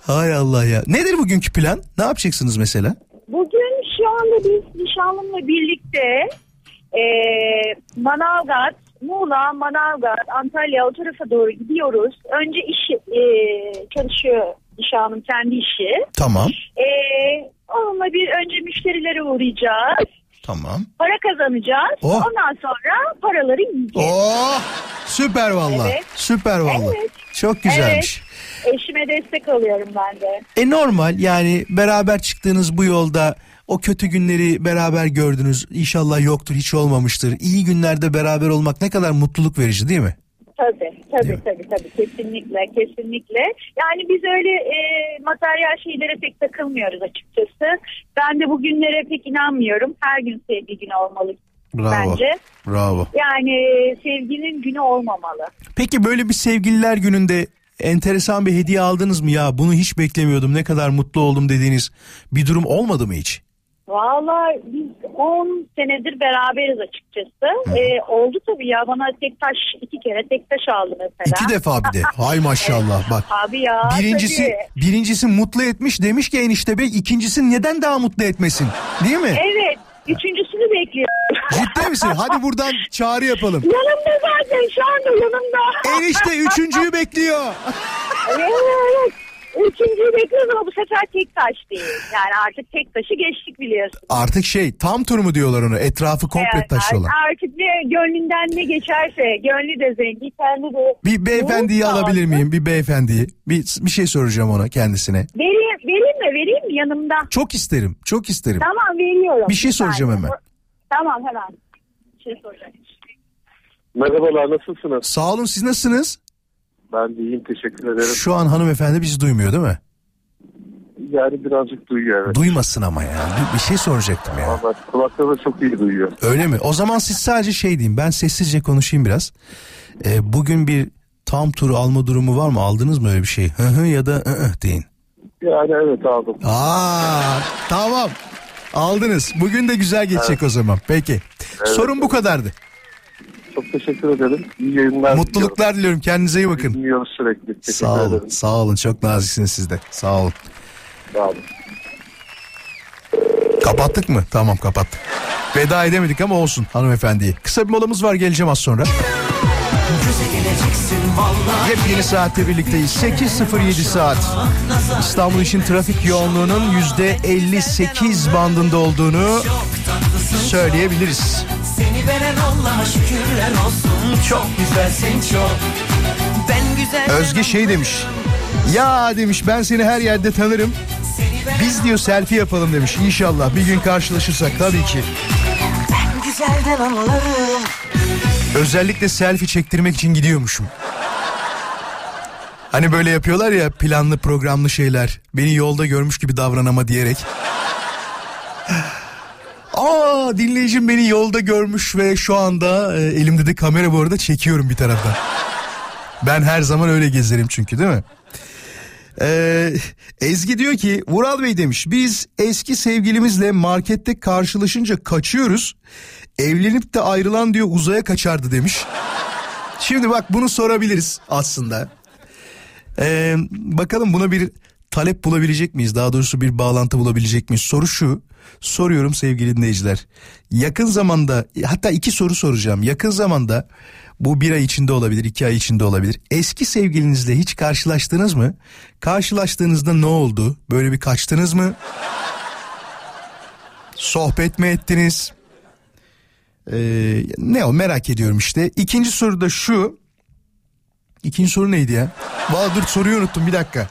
Hay Allah ya. Nedir bugünkü plan? Ne yapacaksınız mesela? Bugün şu anda biz nişanlımla birlikte e, Manavgat, Muğla, Manavgat, Antalya o tarafa doğru gidiyoruz. Önce iş e, çalışıyor nişanlım kendi işi. Tamam. E, onunla bir önce müşterilere uğrayacağız. Tamam. Para kazanacağız. Oh. Ondan sonra paraları yiyeceğiz. Oh! Süper valla. Evet. Süper valla. Evet. Çok güzelmiş. Eşime destek alıyorum ben de. E normal yani beraber çıktığınız bu yolda o kötü günleri beraber gördünüz. İnşallah yoktur, hiç olmamıştır. İyi günlerde beraber olmak ne kadar mutluluk verici değil mi? Tabii tabii tabii tabii kesinlikle kesinlikle. Yani biz öyle e, materyal şeylere pek takılmıyoruz açıkçası. Ben de bu günlere pek inanmıyorum. Her gün sevgi günü olmalı Bravo. bence. Bravo. Yani sevginin günü olmamalı. Peki böyle bir sevgililer gününde enteresan bir hediye aldınız mı ya? Bunu hiç beklemiyordum. Ne kadar mutlu oldum dediğiniz bir durum olmadı mı hiç? Vallahi biz 10 senedir beraberiz açıkçası. E, oldu tabii ya bana tek taş iki kere tek taş aldı mesela. İki defa bir de. Hay maşallah bak. Abi ya Birincisi tabii. birincisi mutlu etmiş demiş ki enişte bey ikincisi neden daha mutlu etmesin? Değil mi? Evet üçüncüsünü bekliyorum. Ciddi misin? Hadi buradan çağrı yapalım. yanımda zaten şu anda yanımda. Enişte üçüncüyü bekliyor. Evet. Üçüncüyü bekliyoruz ama bu sefer tek taş değil. Yani artık tek taşı geçtik biliyorsun. Artık şey tam tur mu diyorlar onu etrafı komple Evet, taşıyorlar. Artık ne gönlünden ne geçerse gönlü de zengin kendi de. Bir beyefendiyi alabilir olsun. miyim? Bir beyefendiyi. Bir, bir şey soracağım ona kendisine. Vereyim, vereyim mi vereyim mi yanımda? Çok isterim. Çok isterim. Tamam veriyorum. Bir şey soracağım hemen. Tamam hemen. Bir şey soracağım. Merhabalar nasılsınız? Sağ olun siz nasılsınız? Ben de iyiyim teşekkür ederim. Şu an hanımefendi bizi duymuyor değil mi? Yani birazcık duyuyor evet. Duymasın ama ya. Bir, bir şey soracaktım ya. Ama kulakları çok iyi duyuyor. Öyle mi? O zaman siz sadece şey deyin. Ben sessizce konuşayım biraz. Ee, bugün bir tam turu alma durumu var mı? Aldınız mı öyle bir şey? Hı hı ya da ı ı deyin. Yani evet aldım. Aa tamam. Aldınız. Bugün de güzel geçecek o zaman. Peki. Sorun bu kadardı. Çok teşekkür ederim. İyi yayınlar Mutluluklar diliyorum. Kendinize iyi diliyorum. bakın. Dinliyoruz sürekli. Teşekkür Sağ olun. ederim. Sağ olun. Çok naziksiniz siz de. Sağ olun. Sağ olun. Kapattık mı? Tamam kapattık. Veda edemedik ama olsun hanımefendiyi. Kısa bir molamız var geleceğim az sonra. Yepyeni saatte birlikteyiz. 8.07 saat. İstanbul için trafik yoğunluğunun %58 bandında olduğunu söyleyebiliriz. Veren Allah'a şükürler olsun Çok güzelsin çok Ben güzel Özge şey demiş. Ya demiş ben seni her yerde tanırım. Biz diyor selfie yapalım demiş. İnşallah bir gün karşılaşırsak tabii ki. güzelden anlarım Özellikle selfie çektirmek için gidiyormuşum. Hani böyle yapıyorlar ya planlı programlı şeyler. Beni yolda görmüş gibi davranama diyerek. Dinleyicim beni yolda görmüş ve şu anda e, elimde de kamera bu arada çekiyorum bir taraftan. Ben her zaman öyle gezerim çünkü değil mi? Ee, Ezgi diyor ki Vural Bey demiş biz eski sevgilimizle markette karşılaşınca kaçıyoruz. Evlenip de ayrılan diyor uzaya kaçardı demiş. Şimdi bak bunu sorabiliriz aslında. Ee, bakalım buna bir talep bulabilecek miyiz? Daha doğrusu bir bağlantı bulabilecek miyiz? Soru şu. Soruyorum sevgili dinleyiciler. Yakın zamanda hatta iki soru soracağım. Yakın zamanda bu bir ay içinde olabilir, iki ay içinde olabilir. Eski sevgilinizle hiç karşılaştınız mı? Karşılaştığınızda ne oldu? Böyle bir kaçtınız mı? Sohbet mi ettiniz? Ee, ne o merak ediyorum işte. İkinci soru da şu. İkinci soru neydi ya? Valla dur soruyu unuttum bir dakika.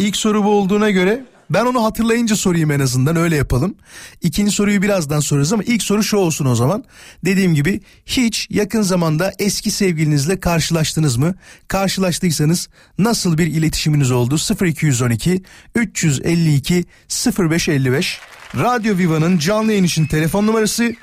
İlk soru bu olduğuna göre Ben onu hatırlayınca sorayım en azından öyle yapalım. İkinci soruyu birazdan sorarız ama ilk soru şu olsun o zaman. Dediğim gibi hiç yakın zamanda eski sevgilinizle karşılaştınız mı? Karşılaştıysanız nasıl bir iletişiminiz oldu? 0212 352 0555 Radyo Viva'nın canlı yayın için telefon numarası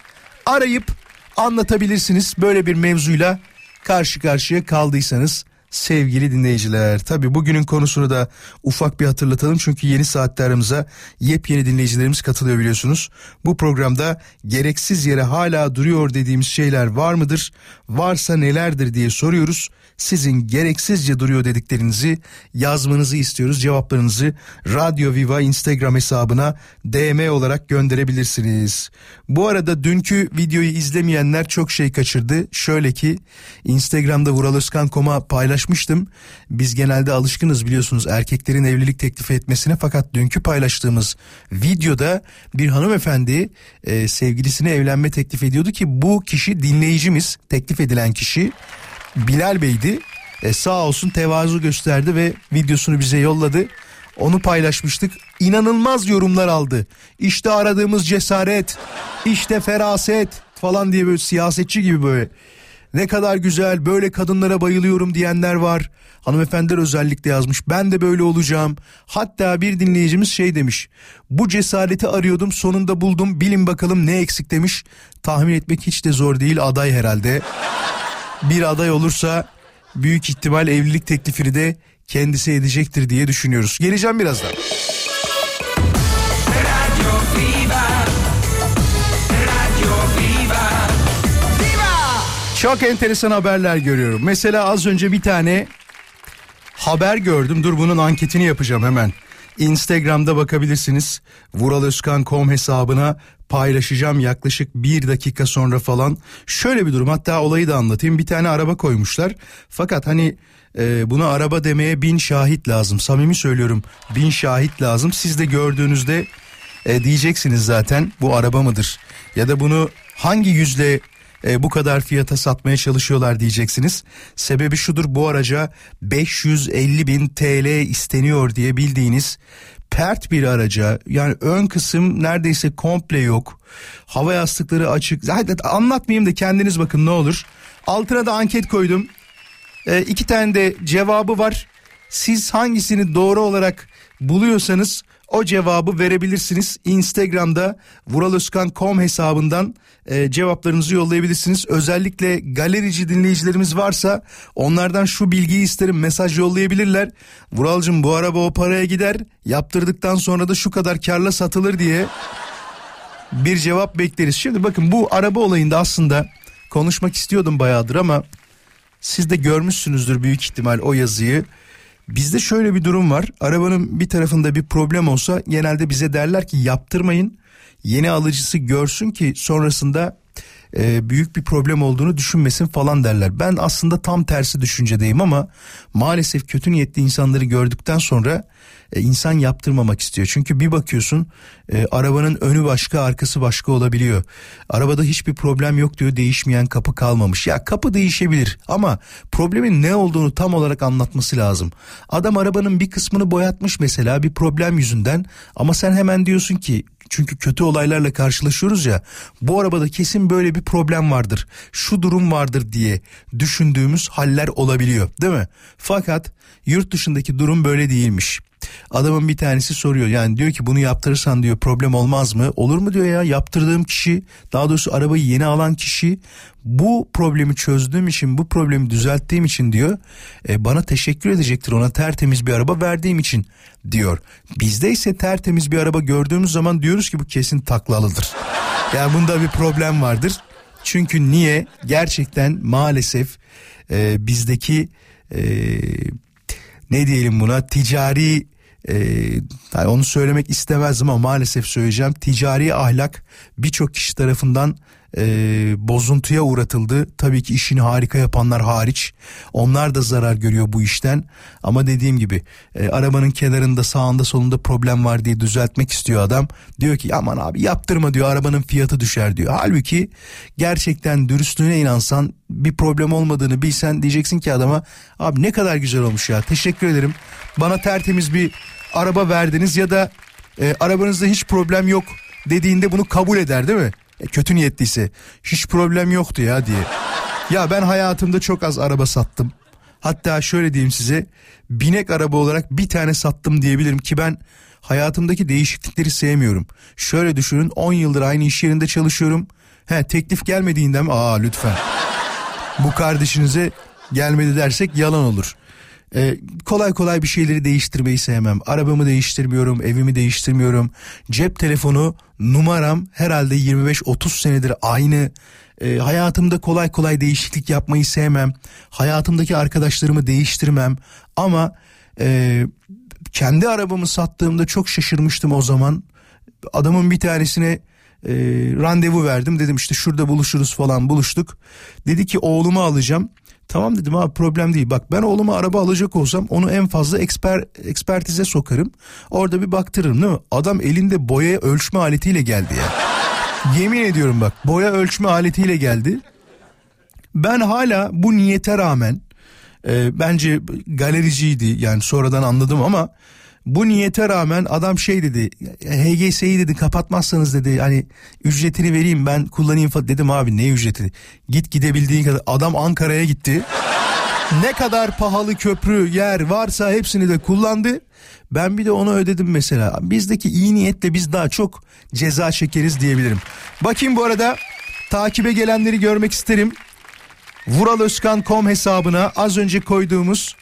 arayıp anlatabilirsiniz böyle bir mevzuyla karşı karşıya kaldıysanız sevgili dinleyiciler. Tabi bugünün konusunu da ufak bir hatırlatalım çünkü yeni saatte aramıza yepyeni dinleyicilerimiz katılıyor biliyorsunuz. Bu programda gereksiz yere hala duruyor dediğimiz şeyler var mıdır? Varsa nelerdir diye soruyoruz. Sizin gereksizce duruyor dediklerinizi yazmanızı istiyoruz. Cevaplarınızı Radyo Viva Instagram hesabına DM olarak gönderebilirsiniz. Bu arada dünkü videoyu izlemeyenler çok şey kaçırdı. Şöyle ki Instagram'da vuraloskan.com'a paylaşmıştım. Biz genelde alışkınız biliyorsunuz erkeklerin evlilik teklifi etmesine fakat dünkü paylaştığımız videoda bir hanımefendi e, sevgilisine evlenme teklif ediyordu ki bu kişi dinleyicimiz teklif edilen kişi Bilal Bey'di. E, sağ olsun tevazu gösterdi ve videosunu bize yolladı. Onu paylaşmıştık. İnanılmaz yorumlar aldı. İşte aradığımız cesaret, işte feraset falan diye böyle siyasetçi gibi böyle. Ne kadar güzel böyle kadınlara bayılıyorum diyenler var. Hanımefendiler özellikle yazmış. Ben de böyle olacağım. Hatta bir dinleyicimiz şey demiş. Bu cesareti arıyordum sonunda buldum. Bilin bakalım ne eksik demiş. Tahmin etmek hiç de zor değil aday herhalde. Bir aday olursa büyük ihtimal evlilik teklifini de kendisi edecektir diye düşünüyoruz. Geleceğim birazdan. Çok enteresan haberler görüyorum. Mesela az önce bir tane haber gördüm. Dur bunun anketini yapacağım hemen. Instagram'da bakabilirsiniz. Vuraloskan.com hesabına paylaşacağım yaklaşık bir dakika sonra falan. Şöyle bir durum hatta olayı da anlatayım. Bir tane araba koymuşlar. Fakat hani e, buna araba demeye bin şahit lazım. Samimi söylüyorum bin şahit lazım. Siz de gördüğünüzde e, diyeceksiniz zaten bu araba mıdır? Ya da bunu hangi yüzle e, bu kadar fiyata satmaya çalışıyorlar diyeceksiniz. Sebebi şudur bu araca 550 bin TL isteniyor diye bildiğiniz pert bir araca yani ön kısım neredeyse komple yok. Hava yastıkları açık. Zaten anlatmayayım da kendiniz bakın ne olur. Altına da anket koydum. E, iki tane de cevabı var. Siz hangisini doğru olarak buluyorsanız o cevabı verebilirsiniz. Instagram'da vuraloskan.com hesabından e, cevaplarınızı yollayabilirsiniz. Özellikle galerici dinleyicilerimiz varsa onlardan şu bilgiyi isterim. Mesaj yollayabilirler. Vuralcım bu araba o paraya gider. Yaptırdıktan sonra da şu kadar karla satılır diye bir cevap bekleriz. Şimdi bakın bu araba olayında aslında konuşmak istiyordum bayağıdır ama siz de görmüşsünüzdür büyük ihtimal o yazıyı. Bizde şöyle bir durum var. Arabanın bir tarafında bir problem olsa genelde bize derler ki yaptırmayın. Yeni alıcısı görsün ki sonrasında e, büyük bir problem olduğunu düşünmesin falan derler. Ben aslında tam tersi düşüncedeyim ama maalesef kötü niyetli insanları gördükten sonra e, insan yaptırmamak istiyor. Çünkü bir bakıyorsun e, arabanın önü başka arkası başka olabiliyor. Arabada hiçbir problem yok diyor değişmeyen kapı kalmamış. Ya kapı değişebilir ama problemin ne olduğunu tam olarak anlatması lazım. Adam arabanın bir kısmını boyatmış mesela bir problem yüzünden ama sen hemen diyorsun ki çünkü kötü olaylarla karşılaşıyoruz ya. Bu arabada kesin böyle bir problem vardır. Şu durum vardır diye düşündüğümüz haller olabiliyor, değil mi? Fakat yurt dışındaki durum böyle değilmiş. Adamın bir tanesi soruyor yani diyor ki bunu yaptırırsan diyor problem olmaz mı? Olur mu diyor ya yaptırdığım kişi daha doğrusu arabayı yeni alan kişi bu problemi çözdüğüm için bu problemi düzelttiğim için diyor e, bana teşekkür edecektir ona tertemiz bir araba verdiğim için diyor. Bizde ise tertemiz bir araba gördüğümüz zaman diyoruz ki bu kesin taklalıdır. Yani bunda bir problem vardır. Çünkü niye? Gerçekten maalesef e, bizdeki e, ne diyelim buna ticari e, onu söylemek istemezdim ama maalesef söyleyeceğim. Ticari ahlak birçok kişi tarafından e, bozuntuya uğratıldı. Tabii ki işini harika yapanlar hariç. Onlar da zarar görüyor bu işten. Ama dediğim gibi e, arabanın kenarında sağında solunda problem var diye düzeltmek istiyor adam. Diyor ki aman abi yaptırma diyor arabanın fiyatı düşer diyor. Halbuki gerçekten dürüstlüğüne inansan bir problem olmadığını bilsen diyeceksin ki adama abi ne kadar güzel olmuş ya teşekkür ederim. Bana tertemiz bir araba verdiniz ya da e, arabanızda hiç problem yok dediğinde bunu kabul eder değil mi? E, kötü niyetliyse hiç problem yoktu ya diye. Ya ben hayatımda çok az araba sattım. Hatta şöyle diyeyim size binek araba olarak bir tane sattım diyebilirim ki ben hayatımdaki değişiklikleri sevmiyorum. Şöyle düşünün 10 yıldır aynı iş yerinde çalışıyorum. He teklif gelmediğinden mi? Aa lütfen. Bu kardeşinize gelmedi dersek yalan olur. Ee, kolay kolay bir şeyleri değiştirmeyi sevmem. Arabamı değiştirmiyorum, evimi değiştirmiyorum. Cep telefonu numaram herhalde 25-30 senedir aynı. Ee, hayatımda kolay kolay değişiklik yapmayı sevmem. Hayatımdaki arkadaşlarımı değiştirmem. Ama e, kendi arabamı sattığımda çok şaşırmıştım o zaman. Adamın bir tanesine e, randevu verdim. Dedim işte şurada buluşuruz falan buluştuk. Dedi ki oğlumu alacağım. Tamam dedim abi problem değil. Bak ben oğluma araba alacak olsam onu en fazla eksper, ekspertize sokarım. Orada bir baktırırım değil mi? Adam elinde boya ölçme aletiyle geldi ya. Yemin ediyorum bak boya ölçme aletiyle geldi. Ben hala bu niyete rağmen e, bence galericiydi yani sonradan anladım ama bu niyete rağmen adam şey dedi HGS'yi dedi kapatmazsanız dedi hani ücretini vereyim ben kullanayım falan dedim abi ne ücreti? Git gidebildiğin kadar. Adam Ankara'ya gitti. Ne kadar pahalı köprü yer varsa hepsini de kullandı. Ben bir de onu ödedim mesela. Bizdeki iyi niyetle biz daha çok ceza çekeriz diyebilirim. Bakayım bu arada takibe gelenleri görmek isterim. Vuraloskan.com hesabına az önce koyduğumuz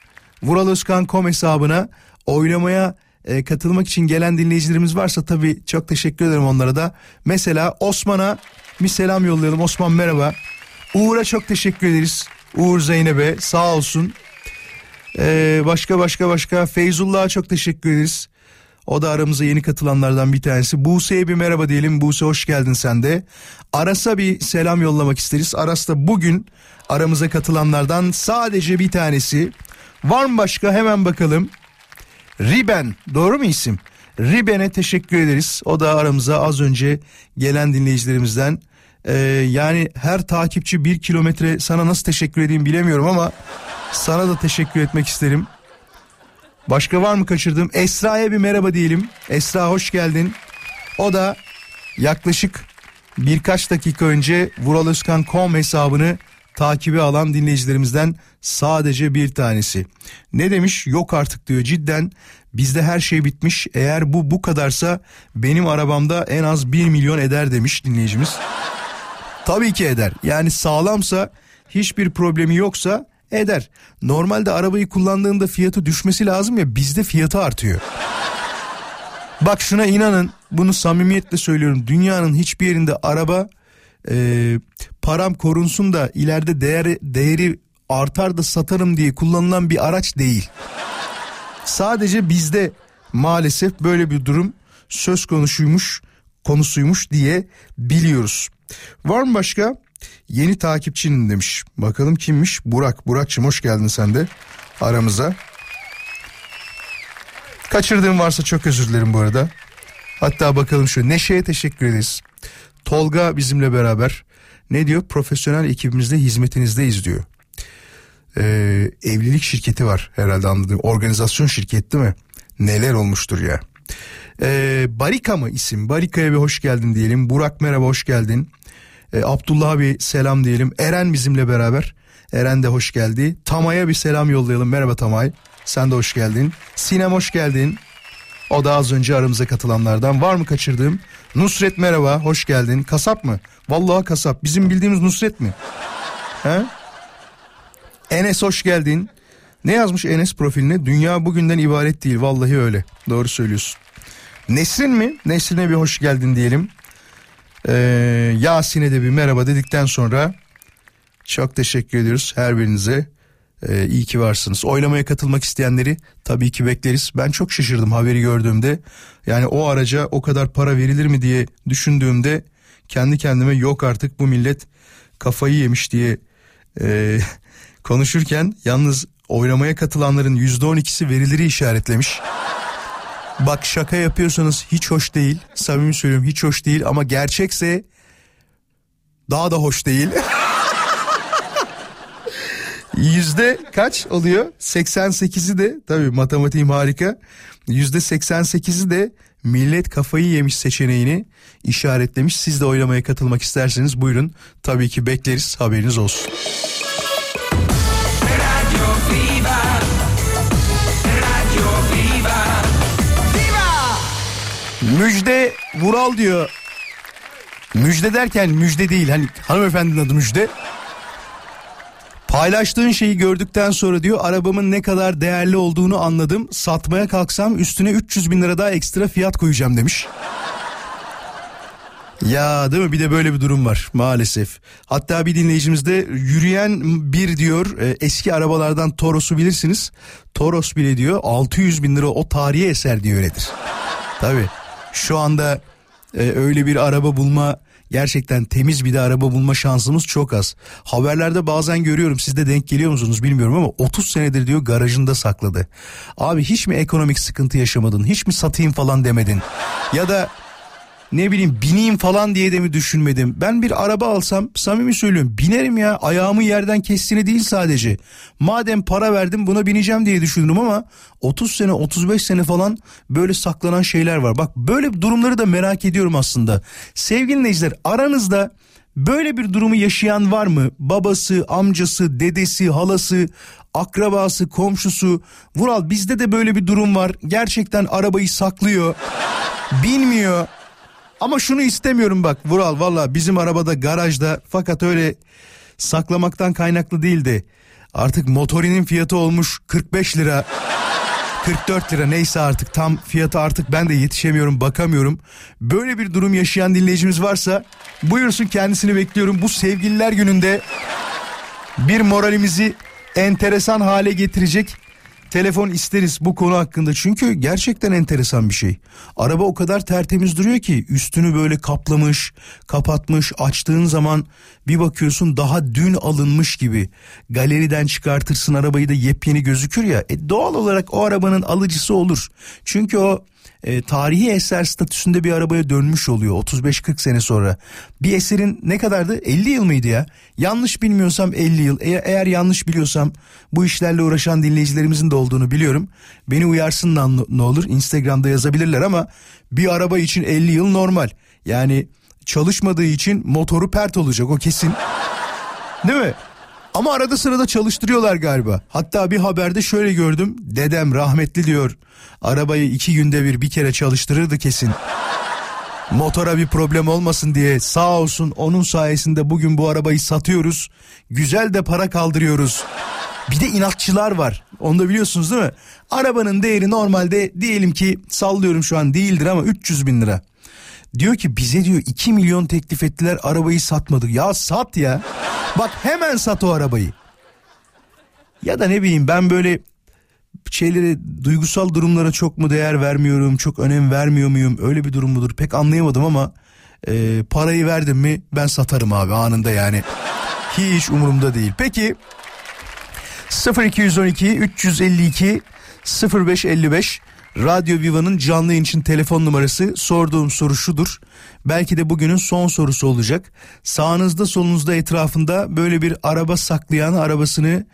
vuraloskan.com hesabına oylamaya e, katılmak için gelen dinleyicilerimiz varsa tabii çok teşekkür ederim onlara da. Mesela Osman'a bir selam yollayalım. Osman merhaba. Uğur'a çok teşekkür ederiz. Uğur Zeynep'e sağ olsun. Ee, başka başka başka Feyzullah'a çok teşekkür ederiz. O da aramıza yeni katılanlardan bir tanesi. Buse'ye bir merhaba diyelim. Buse hoş geldin sen de. Aras'a bir selam yollamak isteriz. Aras da bugün aramıza katılanlardan sadece bir tanesi. Var mı başka hemen bakalım. Riben doğru mu isim? Riben'e teşekkür ederiz. O da aramıza az önce gelen dinleyicilerimizden. Ee, yani her takipçi bir kilometre sana nasıl teşekkür edeyim bilemiyorum ama sana da teşekkür etmek isterim. Başka var mı kaçırdım? Esra'ya bir merhaba diyelim. Esra hoş geldin. O da yaklaşık birkaç dakika önce vuraloskan.com hesabını takibi alan dinleyicilerimizden sadece bir tanesi. Ne demiş? Yok artık diyor cidden bizde her şey bitmiş. Eğer bu bu kadarsa benim arabamda en az 1 milyon eder demiş dinleyicimiz. Tabii ki eder. Yani sağlamsa hiçbir problemi yoksa eder. Normalde arabayı kullandığında fiyatı düşmesi lazım ya bizde fiyatı artıyor. Bak şuna inanın bunu samimiyetle söylüyorum. Dünyanın hiçbir yerinde araba e, param korunsun da ileride değeri, değeri artar da satarım diye kullanılan bir araç değil. Sadece bizde maalesef böyle bir durum söz konusuymuş konusuymuş diye biliyoruz. Var mı başka? Yeni takipçinin demiş. Bakalım kimmiş? Burak. Burak'cığım hoş geldin sen de aramıza. Kaçırdığım varsa çok özür dilerim bu arada. Hatta bakalım şu Neşe'ye teşekkür ederiz. Tolga bizimle beraber ne diyor? Profesyonel ekibimizde hizmetinizdeyiz diyor. Ee, evlilik şirketi var herhalde anladığım. Organizasyon şirket değil mi? Neler olmuştur ya. Ee, Barika mı isim? Barika'ya bir hoş geldin diyelim. Burak merhaba hoş geldin. Ee, Abdullah abi selam diyelim. Eren bizimle beraber. Eren de hoş geldi. Tamay'a bir selam yollayalım. Merhaba Tamay. Sen de hoş geldin. Sinem hoş geldin. O da az önce aramıza katılanlardan. Var mı kaçırdığım? Nusret merhaba, hoş geldin. Kasap mı? Vallahi kasap. Bizim bildiğimiz Nusret mi? He? Enes hoş geldin. Ne yazmış Enes profiline? Dünya bugünden ibaret değil. Vallahi öyle. Doğru söylüyorsun. Nesrin mi? Nesrin'e bir hoş geldin diyelim. Ee, Yasin'e de bir merhaba dedikten sonra çok teşekkür ediyoruz her birinize. Ee, iyi ki varsınız. Oylamaya katılmak isteyenleri tabii ki bekleriz. Ben çok şaşırdım haberi gördüğümde. Yani o araca o kadar para verilir mi diye düşündüğümde kendi kendime yok artık bu millet kafayı yemiş diye e, konuşurken yalnız oylamaya katılanların yüzde on ikisi verileri işaretlemiş. Bak şaka yapıyorsanız hiç hoş değil. Samimi söylüyorum hiç hoş değil ama gerçekse daha da hoş değil. Yüzde kaç oluyor? 88'i de tabii matematiğim harika. Yüzde 88'i de millet kafayı yemiş seçeneğini işaretlemiş. Siz de oylamaya katılmak isterseniz buyurun. Tabii ki bekleriz haberiniz olsun. Radio Viva Radio Viva Viva Müjde Vural diyor. Müjde derken müjde değil hani hanımefendinin adı müjde. Paylaştığın şeyi gördükten sonra diyor arabamın ne kadar değerli olduğunu anladım. Satmaya kalksam üstüne 300 bin lira daha ekstra fiyat koyacağım demiş. Ya değil mi bir de böyle bir durum var maalesef. Hatta bir dinleyicimiz de yürüyen bir diyor e, eski arabalardan Toros'u bilirsiniz. Toros bile diyor 600 bin lira o tarihi eser diyor öyledir. Tabii şu anda e, öyle bir araba bulma gerçekten temiz bir de araba bulma şansımız çok az. Haberlerde bazen görüyorum siz de denk geliyor musunuz bilmiyorum ama 30 senedir diyor garajında sakladı. Abi hiç mi ekonomik sıkıntı yaşamadın hiç mi satayım falan demedin ya da ne bileyim bineyim falan diye de mi düşünmedim. Ben bir araba alsam samimi söylüyorum binerim ya ayağımı yerden kestiğini değil sadece. Madem para verdim buna bineceğim diye düşünürüm ama 30 sene 35 sene falan böyle saklanan şeyler var. Bak böyle durumları da merak ediyorum aslında. Sevgili dinleyiciler aranızda böyle bir durumu yaşayan var mı? Babası, amcası, dedesi, halası, akrabası, komşusu. Vural bizde de böyle bir durum var. Gerçekten arabayı saklıyor. Bilmiyor. Ama şunu istemiyorum bak Vural valla bizim arabada garajda fakat öyle saklamaktan kaynaklı değildi. Artık motorinin fiyatı olmuş 45 lira. 44 lira neyse artık tam fiyatı artık ben de yetişemiyorum bakamıyorum. Böyle bir durum yaşayan dinleyicimiz varsa buyursun kendisini bekliyorum. Bu sevgililer gününde bir moralimizi enteresan hale getirecek telefon isteriz bu konu hakkında. Çünkü gerçekten enteresan bir şey. Araba o kadar tertemiz duruyor ki üstünü böyle kaplamış, kapatmış, açtığın zaman bir bakıyorsun daha dün alınmış gibi. Galeriden çıkartırsın arabayı da yepyeni gözükür ya. E doğal olarak o arabanın alıcısı olur. Çünkü o e, tarihi eser statüsünde bir arabaya dönmüş oluyor 35-40 sene sonra. Bir eserin ne kadardı? 50 yıl mıydı ya? Yanlış bilmiyorsam 50 yıl. Eğer, eğer yanlış biliyorsam bu işlerle uğraşan dinleyicilerimizin de olduğunu biliyorum. Beni uyarsınlar ne olur Instagram'da yazabilirler ama bir araba için 50 yıl normal. Yani çalışmadığı için motoru pert olacak o kesin. Değil mi? Ama arada sırada çalıştırıyorlar galiba. Hatta bir haberde şöyle gördüm. Dedem rahmetli diyor. Arabayı iki günde bir bir kere çalıştırırdı kesin. Motora bir problem olmasın diye sağ olsun onun sayesinde bugün bu arabayı satıyoruz. Güzel de para kaldırıyoruz. Bir de inatçılar var. Onu da biliyorsunuz değil mi? Arabanın değeri normalde diyelim ki sallıyorum şu an değildir ama 300 bin lira. Diyor ki bize diyor 2 milyon teklif ettiler arabayı satmadık. Ya sat ya. Bak hemen sat o arabayı. Ya da ne bileyim ben böyle şeylere duygusal durumlara çok mu değer vermiyorum çok önem vermiyor muyum öyle bir durum mudur pek anlayamadım ama e, parayı verdim mi ben satarım abi anında yani hiç umurumda değil peki 0212 352 0555 Radyo Viva'nın canlı yayın için telefon numarası sorduğum soru şudur. Belki de bugünün son sorusu olacak. Sağınızda solunuzda etrafında böyle bir araba saklayan arabasını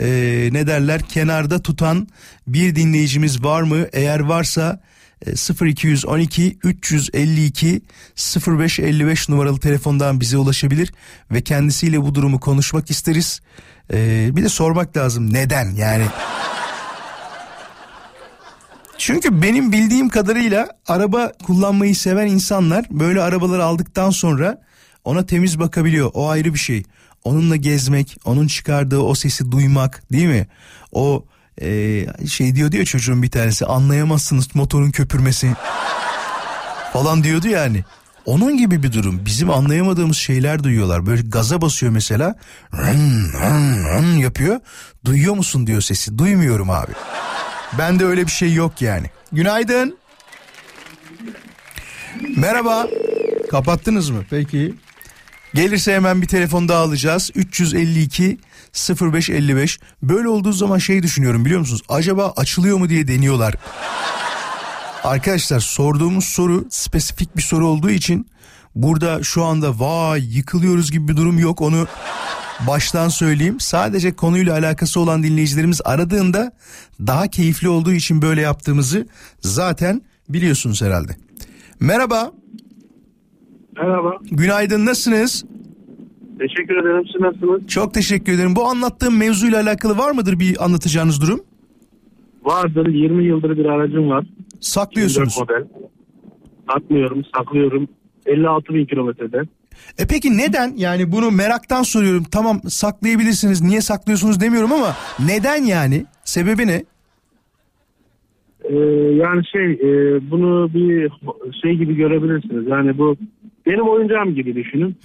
e, ne derler kenarda tutan bir dinleyicimiz var mı? Eğer varsa e, 0212 352 0555 numaralı telefondan bize ulaşabilir ve kendisiyle bu durumu konuşmak isteriz. E, bir de sormak lazım neden yani çünkü benim bildiğim kadarıyla araba kullanmayı seven insanlar böyle arabaları aldıktan sonra ona temiz bakabiliyor. O ayrı bir şey. Onunla gezmek, onun çıkardığı o sesi duymak değil mi? O e, şey diyor diyor çocuğun bir tanesi anlayamazsınız motorun köpürmesi falan diyordu yani. Onun gibi bir durum. Bizim anlayamadığımız şeyler duyuyorlar. Böyle gaza basıyor mesela. Rın, rın, rın yapıyor. Duyuyor musun diyor sesi. Duymuyorum abi. Bende öyle bir şey yok yani. Günaydın. Merhaba. Kapattınız mı? Peki. Gelirse hemen bir telefon daha alacağız. 352 0555. Böyle olduğu zaman şey düşünüyorum biliyor musunuz? Acaba açılıyor mu diye deniyorlar. Arkadaşlar sorduğumuz soru spesifik bir soru olduğu için burada şu anda vay yıkılıyoruz gibi bir durum yok onu baştan söyleyeyim. Sadece konuyla alakası olan dinleyicilerimiz aradığında daha keyifli olduğu için böyle yaptığımızı zaten Biliyorsunuz herhalde. Merhaba. Merhaba. Günaydın nasılsınız? Teşekkür ederim. Siz nasılsınız? Çok teşekkür ederim. Bu anlattığım mevzuyla alakalı var mıdır bir anlatacağınız durum? Vardır. 20 yıldır bir aracım var. Saklıyorsunuz. 24 model. Satmıyorum, saklıyorum. 56 bin kilometrede. E peki neden? Yani bunu meraktan soruyorum. Tamam saklayabilirsiniz. Niye saklıyorsunuz demiyorum ama neden yani? Sebebi ne? Ee, yani şey e, bunu bir şey gibi görebilirsiniz. Yani bu benim oyuncağım gibi düşünün.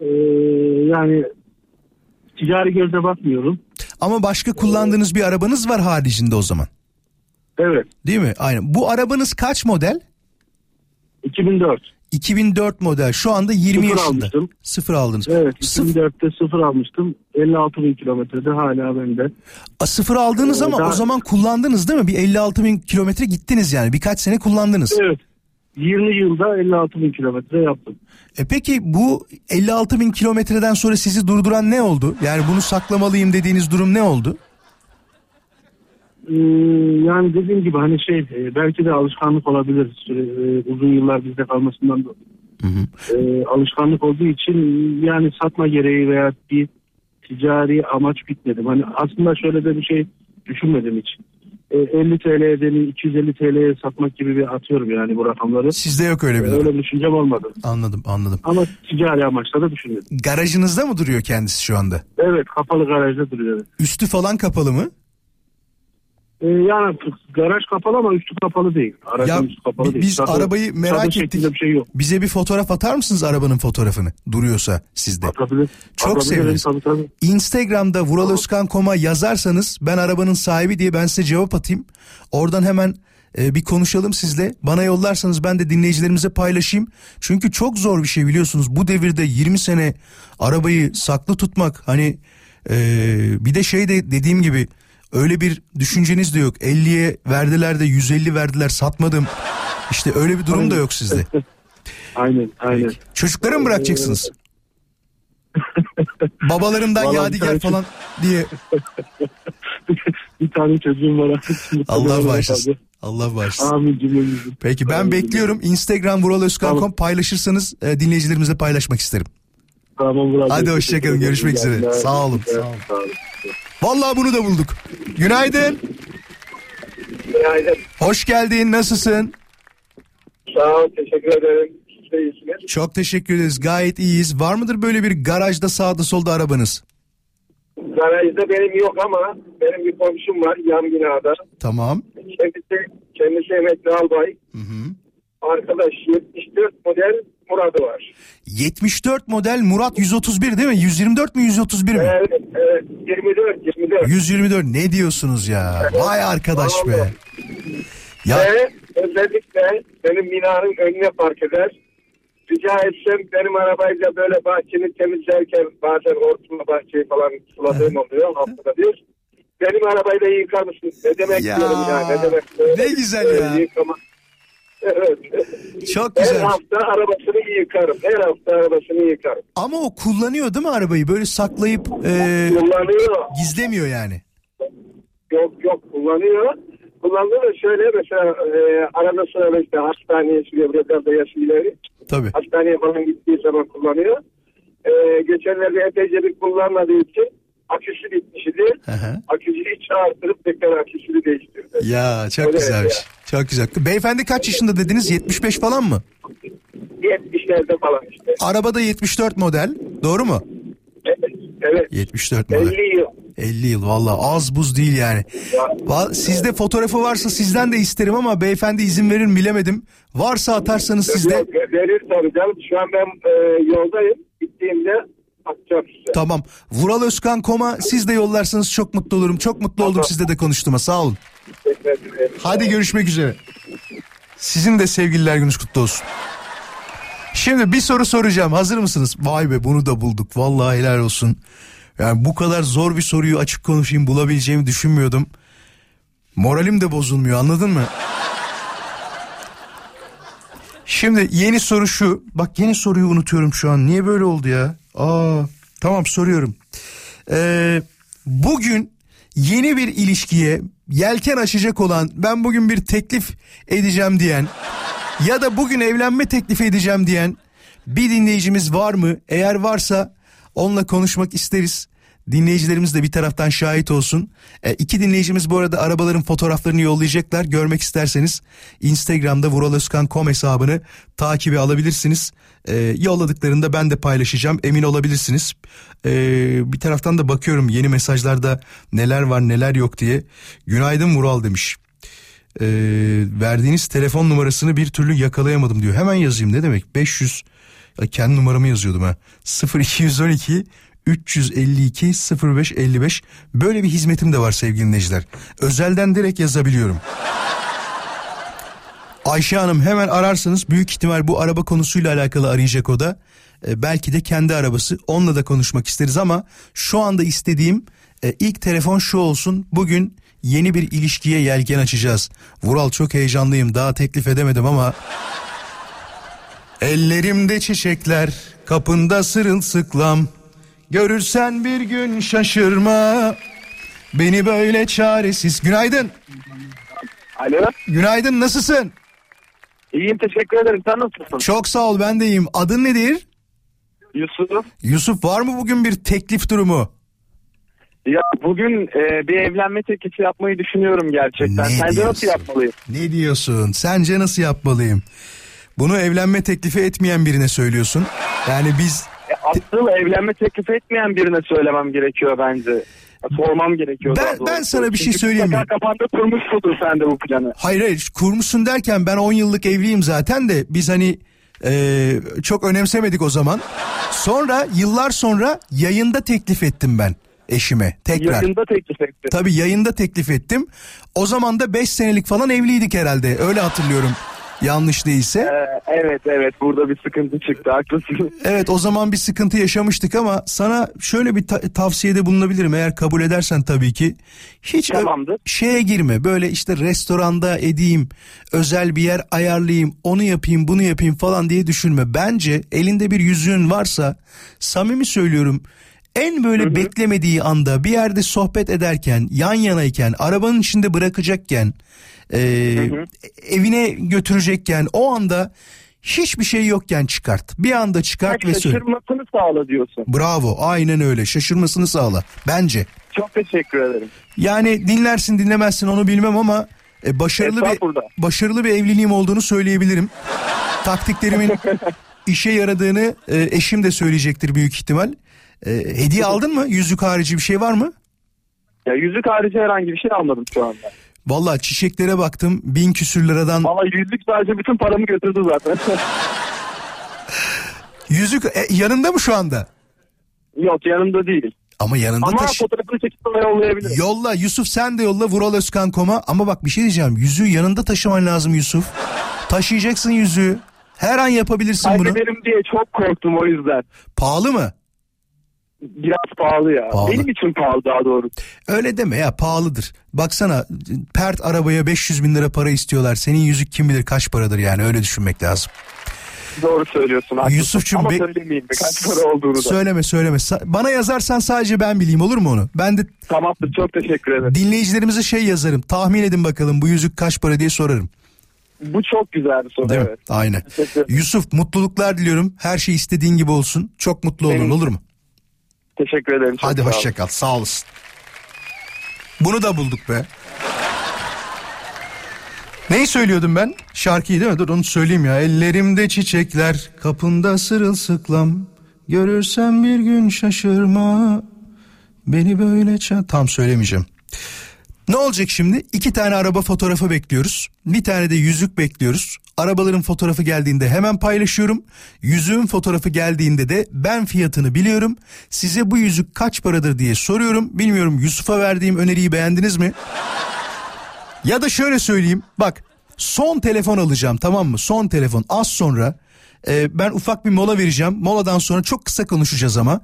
Ee, yani ticari gözle bakmıyorum. Ama başka kullandığınız bir arabanız var haricinde o zaman. Evet. Değil mi? Aynen. Bu arabanız kaç model? 2004. 2004 model. Şu anda 20 Sıfır yaşında. almıştım. Sıfır aldınız. Evet. Sıfır, 2004'te sıfır almıştım. 56 bin kilometrede hala bende. A, sıfır aldınız ama Daha- o zaman kullandınız değil mi? Bir 56 bin kilometre gittiniz yani. Birkaç sene kullandınız. Evet. 20 yılda 56 bin kilometre yaptım. E peki bu 56 bin kilometreden sonra sizi durduran ne oldu? Yani bunu saklamalıyım dediğiniz durum ne oldu? Ee, yani dediğim gibi hani şey e, belki de alışkanlık olabilir. Süre- e, uzun yıllar bizde kalmasından da. Ee, alışkanlık olduğu için yani satma gereği veya bir ticari amaç bitmedim. Hani aslında şöyle de bir şey düşünmedim hiç. Ee, 50 TL'ye deni 250 TL'ye satmak gibi bir atıyorum yani bu rakamları. Sizde yok öyle bir durum. Öyle düşüncem olmadı. Anladım anladım. Ama ticari amaçla da düşünmedim. Garajınızda mı duruyor kendisi şu anda? Evet kapalı garajda duruyor. Üstü falan kapalı mı? Ee, yani garaj kapalı ama üstü kapalı değil. Aracın Ya üstü kapalı değil. biz Çadır- arabayı merak ettik. bir şey yok. Bize bir fotoğraf atar mısınız arabanın fotoğrafını? Duruyorsa sizde. Atabilir. Çok Atabilir, seviniriz. Tabii tabii. Instagram'da vuraloskan.com'a yazarsanız ben arabanın sahibi diye ben size cevap atayım. Oradan hemen e, bir konuşalım sizle. Bana yollarsanız ben de dinleyicilerimize paylaşayım. Çünkü çok zor bir şey biliyorsunuz. Bu devirde 20 sene arabayı saklı tutmak hani e, bir de şey de dediğim gibi öyle bir düşünceniz de yok. 50'ye verdiler de 150 verdiler satmadım. İşte öyle bir durum da yok sizde. Aynen aynen. Çocuklara mı bırakacaksınız? Babalarından Vallahi yadigar falan diye. bir tane çocuğum var artık. Allah bağışlasın. Allah bağışlasın. Amin cümlemizin. Peki ben Amin. bekliyorum. Instagram vuraloskan.com Tamam. paylaşırsanız e, dinleyicilerimizle paylaşmak isterim. Tamam Murat. Hadi Bey, hoşça kalın, teşekkür ederim. görüşmek üzere. Sağ olun, sağ olun. Sağ olun. Vallahi bunu da bulduk. Günaydın. Günaydın. Hoş geldin. Nasılsın? Sağ ol. Teşekkür ederim. Siz de iyisiniz. Çok teşekkür ederiz. Gayet iyiyiz. Var mıdır böyle bir garajda sağda solda arabanız? Garajda benim yok ama benim bir komşum var yan binada. Tamam. Kendisi, kendisi emekli albay. Hı hı. Arkadaş 74 model Murat'ı var. 74 model Murat 131 değil mi? 124 mü 131 mi? Evet, evet 24 24. 124 ne diyorsunuz ya? Vay arkadaş be. Ya Ve özellikle benim binanın önüne park eder. Rica etsem benim arabayla böyle bahçeni temizlerken bazen hortumla bahçeyi falan suladığım oluyor haftada bir. Benim arabayla yıkar mısın? Ne demek Ya, diyorum ya ne demek. ne güzel ya. Yıkama. Evet. çok Her güzel. hafta arabasını yıkarım. Her hafta arabasını yıkarım. Ama o kullanıyor değil mi arabayı? Böyle saklayıp e, Kullanıyor. gizlemiyor yani. Yok yok kullanıyor. Kullandığı da şöyle mesela e, arada sırada işte hastaneye sürüyor biraz da yaşı ileri. Tabii. Hastaneye falan gittiği zaman kullanıyor. Ee, geçenlerde epeyce bir kullanmadığı için aküsü. Aküsünü içe arttırıp tekrar aküsünü değiştirdi. Ya çok Öyle güzelmiş. ya. Çok güzel. Beyefendi kaç yaşında dediniz? 75 falan mı? 70'lerde falan işte. Arabada 74 model. Doğru mu? Evet. evet. 74 model. 50 yıl. 50 yıl valla az buz değil yani. Va- Sizde fotoğrafı varsa sizden de isterim ama beyefendi izin verir mi bilemedim. Varsa atarsanız sizde. Yok, Verir tabii canım. Şu an ben e, yoldayım. Gittiğimde atacağım size. Tamam. Vural Özkan Koma siz de yollarsanız çok mutlu olurum. Çok mutlu oldum sizle de konuştuğuma sağ olun. Hadi görüşmek üzere. Sizin de sevgililer gününüz kutlu olsun. Şimdi bir soru soracağım. Hazır mısınız? Vay be bunu da bulduk. Vallahi helal olsun. Yani bu kadar zor bir soruyu açık konuşayım bulabileceğimi düşünmüyordum. Moralim de bozulmuyor anladın mı? Şimdi yeni soru şu. Bak yeni soruyu unutuyorum şu an. Niye böyle oldu ya? Aa, tamam soruyorum. Ee, bugün yeni bir ilişkiye yelken açacak olan ben bugün bir teklif edeceğim diyen ya da bugün evlenme teklifi edeceğim diyen bir dinleyicimiz var mı? Eğer varsa onunla konuşmak isteriz. Dinleyicilerimiz de bir taraftan şahit olsun. E, iki dinleyicimiz bu arada arabaların fotoğraflarını yollayacaklar. Görmek isterseniz Instagram'da vuraloskan.com hesabını takibi alabilirsiniz. E, yolladıklarında ben de paylaşacağım emin olabilirsiniz. E, bir taraftan da bakıyorum yeni mesajlarda neler var neler yok diye. Günaydın Vural demiş. E, verdiğiniz telefon numarasını bir türlü yakalayamadım diyor. Hemen yazayım ne demek 500 ya kendi numaramı yazıyordum ha 0212 352 0555 böyle bir hizmetim de var sevgili dinleyiciler. Özelden direkt yazabiliyorum. Ayşe Hanım hemen ararsanız büyük ihtimal bu araba konusuyla alakalı arayacak o da. E, belki de kendi arabası onunla da konuşmak isteriz ama şu anda istediğim e, ilk telefon şu olsun. Bugün yeni bir ilişkiye yelken açacağız. Vural çok heyecanlıyım daha teklif edemedim ama Ellerimde çiçekler, kapında sırılsıklam. Görürsen bir gün şaşırma. Beni böyle çaresiz. Günaydın. Alo. Günaydın nasılsın? İyiyim teşekkür ederim. Sen nasılsın? Çok sağ ol ben de iyiyim. Adın nedir? Yusuf. Yusuf var mı bugün bir teklif durumu? Ya bugün e, bir evlenme teklifi yapmayı düşünüyorum gerçekten. Ne Sence diyorsun? nasıl yapmalıyım? Ne diyorsun? Sence nasıl yapmalıyım? Bunu evlenme teklifi etmeyen birine söylüyorsun. Yani biz E, asıl evlenme teklifi etmeyen birine söylemem gerekiyor bence. Sormam gerekiyor. Ben- ben sana bir şey Çünkü söyleyeyim mi? Kafanda kurmuşsundur sen de bu planı. Hayır hayır kurmuşsun derken ben 10 yıllık evliyim zaten de biz hani e, çok önemsemedik o zaman. Sonra yıllar sonra yayında teklif ettim ben eşime tekrar. Yakında teklif etti. Tabii yayında teklif ettim. O zaman da 5 senelik falan evliydik herhalde öyle hatırlıyorum yanlış değilse. Ee, evet evet burada bir sıkıntı çıktı haklısın. Evet o zaman bir sıkıntı yaşamıştık ama sana şöyle bir ta- tavsiyede bulunabilirim eğer kabul edersen tabii ki. Hiç Tamamdır. şeye girme böyle işte restoranda edeyim özel bir yer ayarlayayım onu yapayım bunu yapayım falan diye düşünme. Bence elinde bir yüzüğün varsa samimi söylüyorum en böyle beklemediği anda bir yerde sohbet ederken yan yanayken arabanın içinde bırakacakken e, evine götürecekken o anda hiçbir şey yokken çıkart. Bir anda çıkart ve söyle. Şaşırmasını sağla diyorsun. Bravo aynen öyle şaşırmasını sağla bence. Çok teşekkür ederim. Yani dinlersin dinlemezsin onu bilmem ama e, başarılı bir Estağfurullah. başarılı bir evliliğim olduğunu söyleyebilirim. Taktiklerimin işe yaradığını e, eşim de söyleyecektir büyük ihtimal. E, hediye aldın mı? Yüzük harici bir şey var mı? Ya yüzük harici herhangi bir şey almadım şu anda. Vallahi çiçeklere baktım bin küsür liradan Valla yüzük sadece bütün paramı götürdü zaten. yüzük e, yanında mı şu anda? Yok yanımda değil. Ama yanında Ama taşı. fotoğrafını çekip sana yollayabilirim. Yolla Yusuf sen de yolla Vural Özkan.com'a ama bak bir şey diyeceğim yüzüğü yanında taşıman lazım Yusuf. Taşıyacaksın yüzüğü. Her an yapabilirsin bunu. Kaybederim diye çok korktum o yüzden. Pahalı mı? Biraz pahalı ya. Pahalı. Benim için pahalı daha doğrusu. Öyle deme ya pahalıdır. Baksana pert arabaya 500 bin lira para istiyorlar. Senin yüzük kim bilir kaç paradır yani öyle düşünmek lazım. Doğru söylüyorsun. haklısın. Yusuf'cum Ama be- söylemeyeyim kaç para olduğunu da. Söyleme söyleme. Bana yazarsan sadece ben bileyim olur mu onu? Ben de Tamamdır çok teşekkür ederim. dinleyicilerimize şey yazarım. Tahmin edin bakalım bu yüzük kaç para diye sorarım. Bu çok güzel bir soru Değil mi? evet. Aynen. Yusuf mutluluklar diliyorum. Her şey istediğin gibi olsun. Çok mutlu olun Benim- olur mu? Teşekkür ederim. Çok Hadi sağ hoşça kal. Sağ olasın. Bunu da bulduk be. Neyi söylüyordum ben? Şarkıyı değil mi? Dur onu söyleyeyim ya. Ellerimde çiçekler, kapında sırılsıklam. Görürsem bir gün şaşırma. Beni böyle ça... Tam söylemeyeceğim. Ne olacak şimdi? İki tane araba fotoğrafı bekliyoruz. Bir tane de yüzük bekliyoruz. Arabaların fotoğrafı geldiğinde hemen paylaşıyorum. Yüzüğün fotoğrafı geldiğinde de ben fiyatını biliyorum. Size bu yüzük kaç paradır diye soruyorum. Bilmiyorum Yusuf'a verdiğim öneriyi beğendiniz mi? Ya da şöyle söyleyeyim. Bak son telefon alacağım tamam mı? Son telefon az sonra e, ben ufak bir mola vereceğim. Moladan sonra çok kısa konuşacağız ama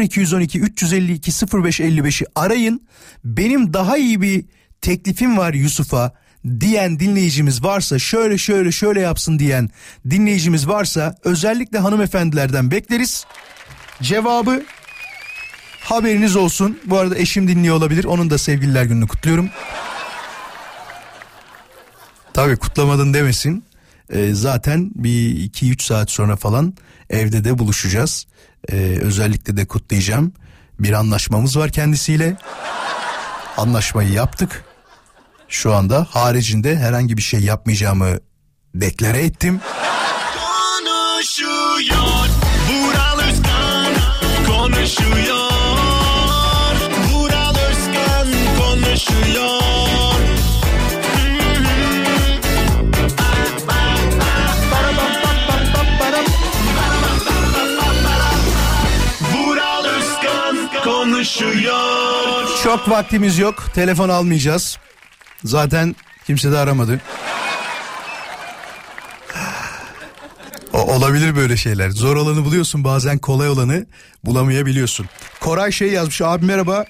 0212 352 0555'i arayın. Benim daha iyi bir teklifim var Yusuf'a diyen dinleyicimiz varsa şöyle şöyle şöyle yapsın diyen dinleyicimiz varsa özellikle hanımefendilerden bekleriz. Cevabı Haberiniz olsun. Bu arada eşim dinliyor olabilir. Onun da sevgililer gününü kutluyorum. Tabii kutlamadın demesin. Ee, zaten bir iki üç saat sonra falan evde de buluşacağız. Ee, özellikle de kutlayacağım. Bir anlaşmamız var kendisiyle. Anlaşmayı yaptık. Şu anda haricinde herhangi bir şey yapmayacağımı deklare ettim. Konuşuyor Çok vaktimiz yok. Telefon almayacağız. Zaten kimse de aramadı. O, olabilir böyle şeyler. Zor olanı buluyorsun bazen kolay olanı bulamayabiliyorsun. Koray şey yazmış abi merhaba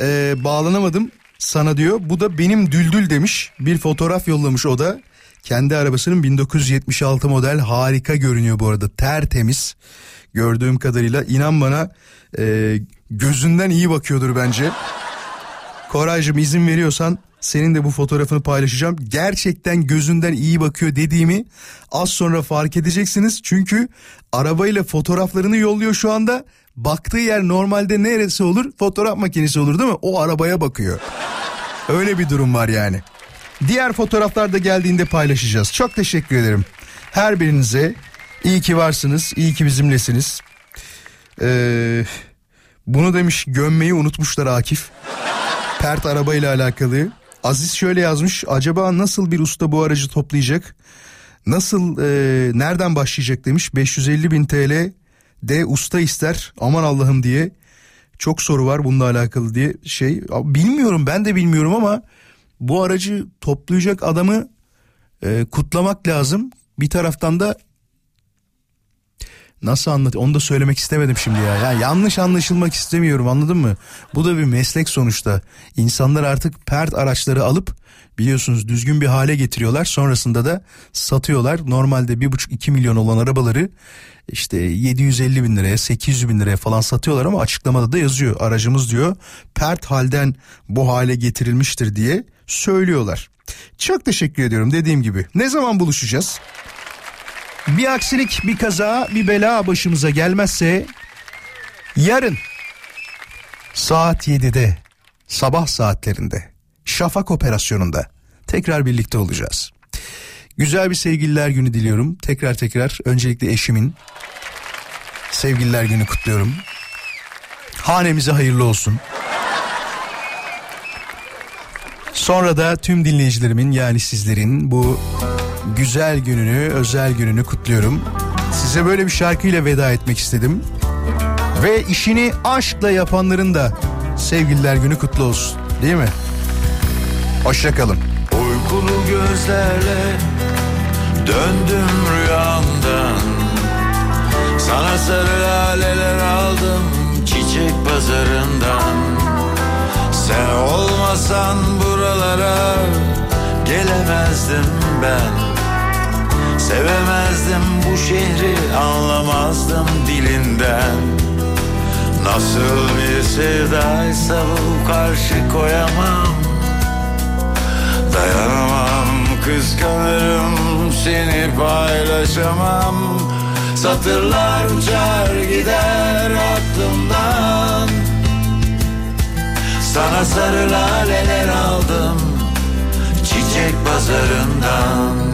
Ee, bağlanamadım sana diyor. Bu da benim düldül demiş. Bir fotoğraf yollamış o da. Kendi arabasının 1976 model harika görünüyor bu arada tertemiz. Gördüğüm kadarıyla inan bana e, gözünden iyi bakıyordur bence. Koraycığım izin veriyorsan senin de bu fotoğrafını paylaşacağım. Gerçekten gözünden iyi bakıyor dediğimi az sonra fark edeceksiniz. Çünkü arabayla fotoğraflarını yolluyor şu anda. Baktığı yer normalde neresi olur? Fotoğraf makinesi olur değil mi? O arabaya bakıyor. Öyle bir durum var yani. Diğer fotoğraflar da geldiğinde paylaşacağız. Çok teşekkür ederim. Her birinize iyi ki varsınız, iyi ki bizimlesiniz. Ee, bunu demiş gömmeyi unutmuşlar Akif. Pert arabayla alakalı. Aziz şöyle yazmış. Acaba nasıl bir usta bu aracı toplayacak? Nasıl e, nereden başlayacak demiş. 550 bin TL de usta ister. Aman Allah'ım diye. Çok soru var bununla alakalı diye şey. Bilmiyorum ben de bilmiyorum ama bu aracı toplayacak adamı e, kutlamak lazım. Bir taraftan da Nasıl anlat? Onu da söylemek istemedim şimdi ya. ya. Yanlış anlaşılmak istemiyorum anladın mı? Bu da bir meslek sonuçta. İnsanlar artık pert araçları alıp biliyorsunuz düzgün bir hale getiriyorlar. Sonrasında da satıyorlar. Normalde bir buçuk iki milyon olan arabaları işte 750 bin liraya 800 bin liraya falan satıyorlar ama açıklamada da yazıyor. Aracımız diyor pert halden bu hale getirilmiştir diye söylüyorlar. Çok teşekkür ediyorum dediğim gibi. Ne zaman buluşacağız? Bir aksilik, bir kaza, bir bela başımıza gelmezse yarın saat 7'de sabah saatlerinde Şafak operasyonunda tekrar birlikte olacağız. Güzel bir sevgililer günü diliyorum. Tekrar tekrar öncelikle eşimin sevgililer günü kutluyorum. Hanemize hayırlı olsun. Sonra da tüm dinleyicilerimin yani sizlerin bu güzel gününü, özel gününü kutluyorum. Size böyle bir şarkıyla veda etmek istedim. Ve işini aşkla yapanların da sevgililer günü kutlu olsun. Değil mi? Hoşçakalın. Uykulu gözlerle döndüm rüyamdan Sana sarı laleler aldım çiçek pazarından Sen olmasan buralara gelemezdim ben Sevemezdim bu şehri anlamazdım dilinden. Nasıl bir sevdaysa bu karşı koyamam. Dayanamam kıskanırım seni paylaşamam. Satırlar uçar gider aklımdan. Sana sarı laleler aldım çiçek pazarından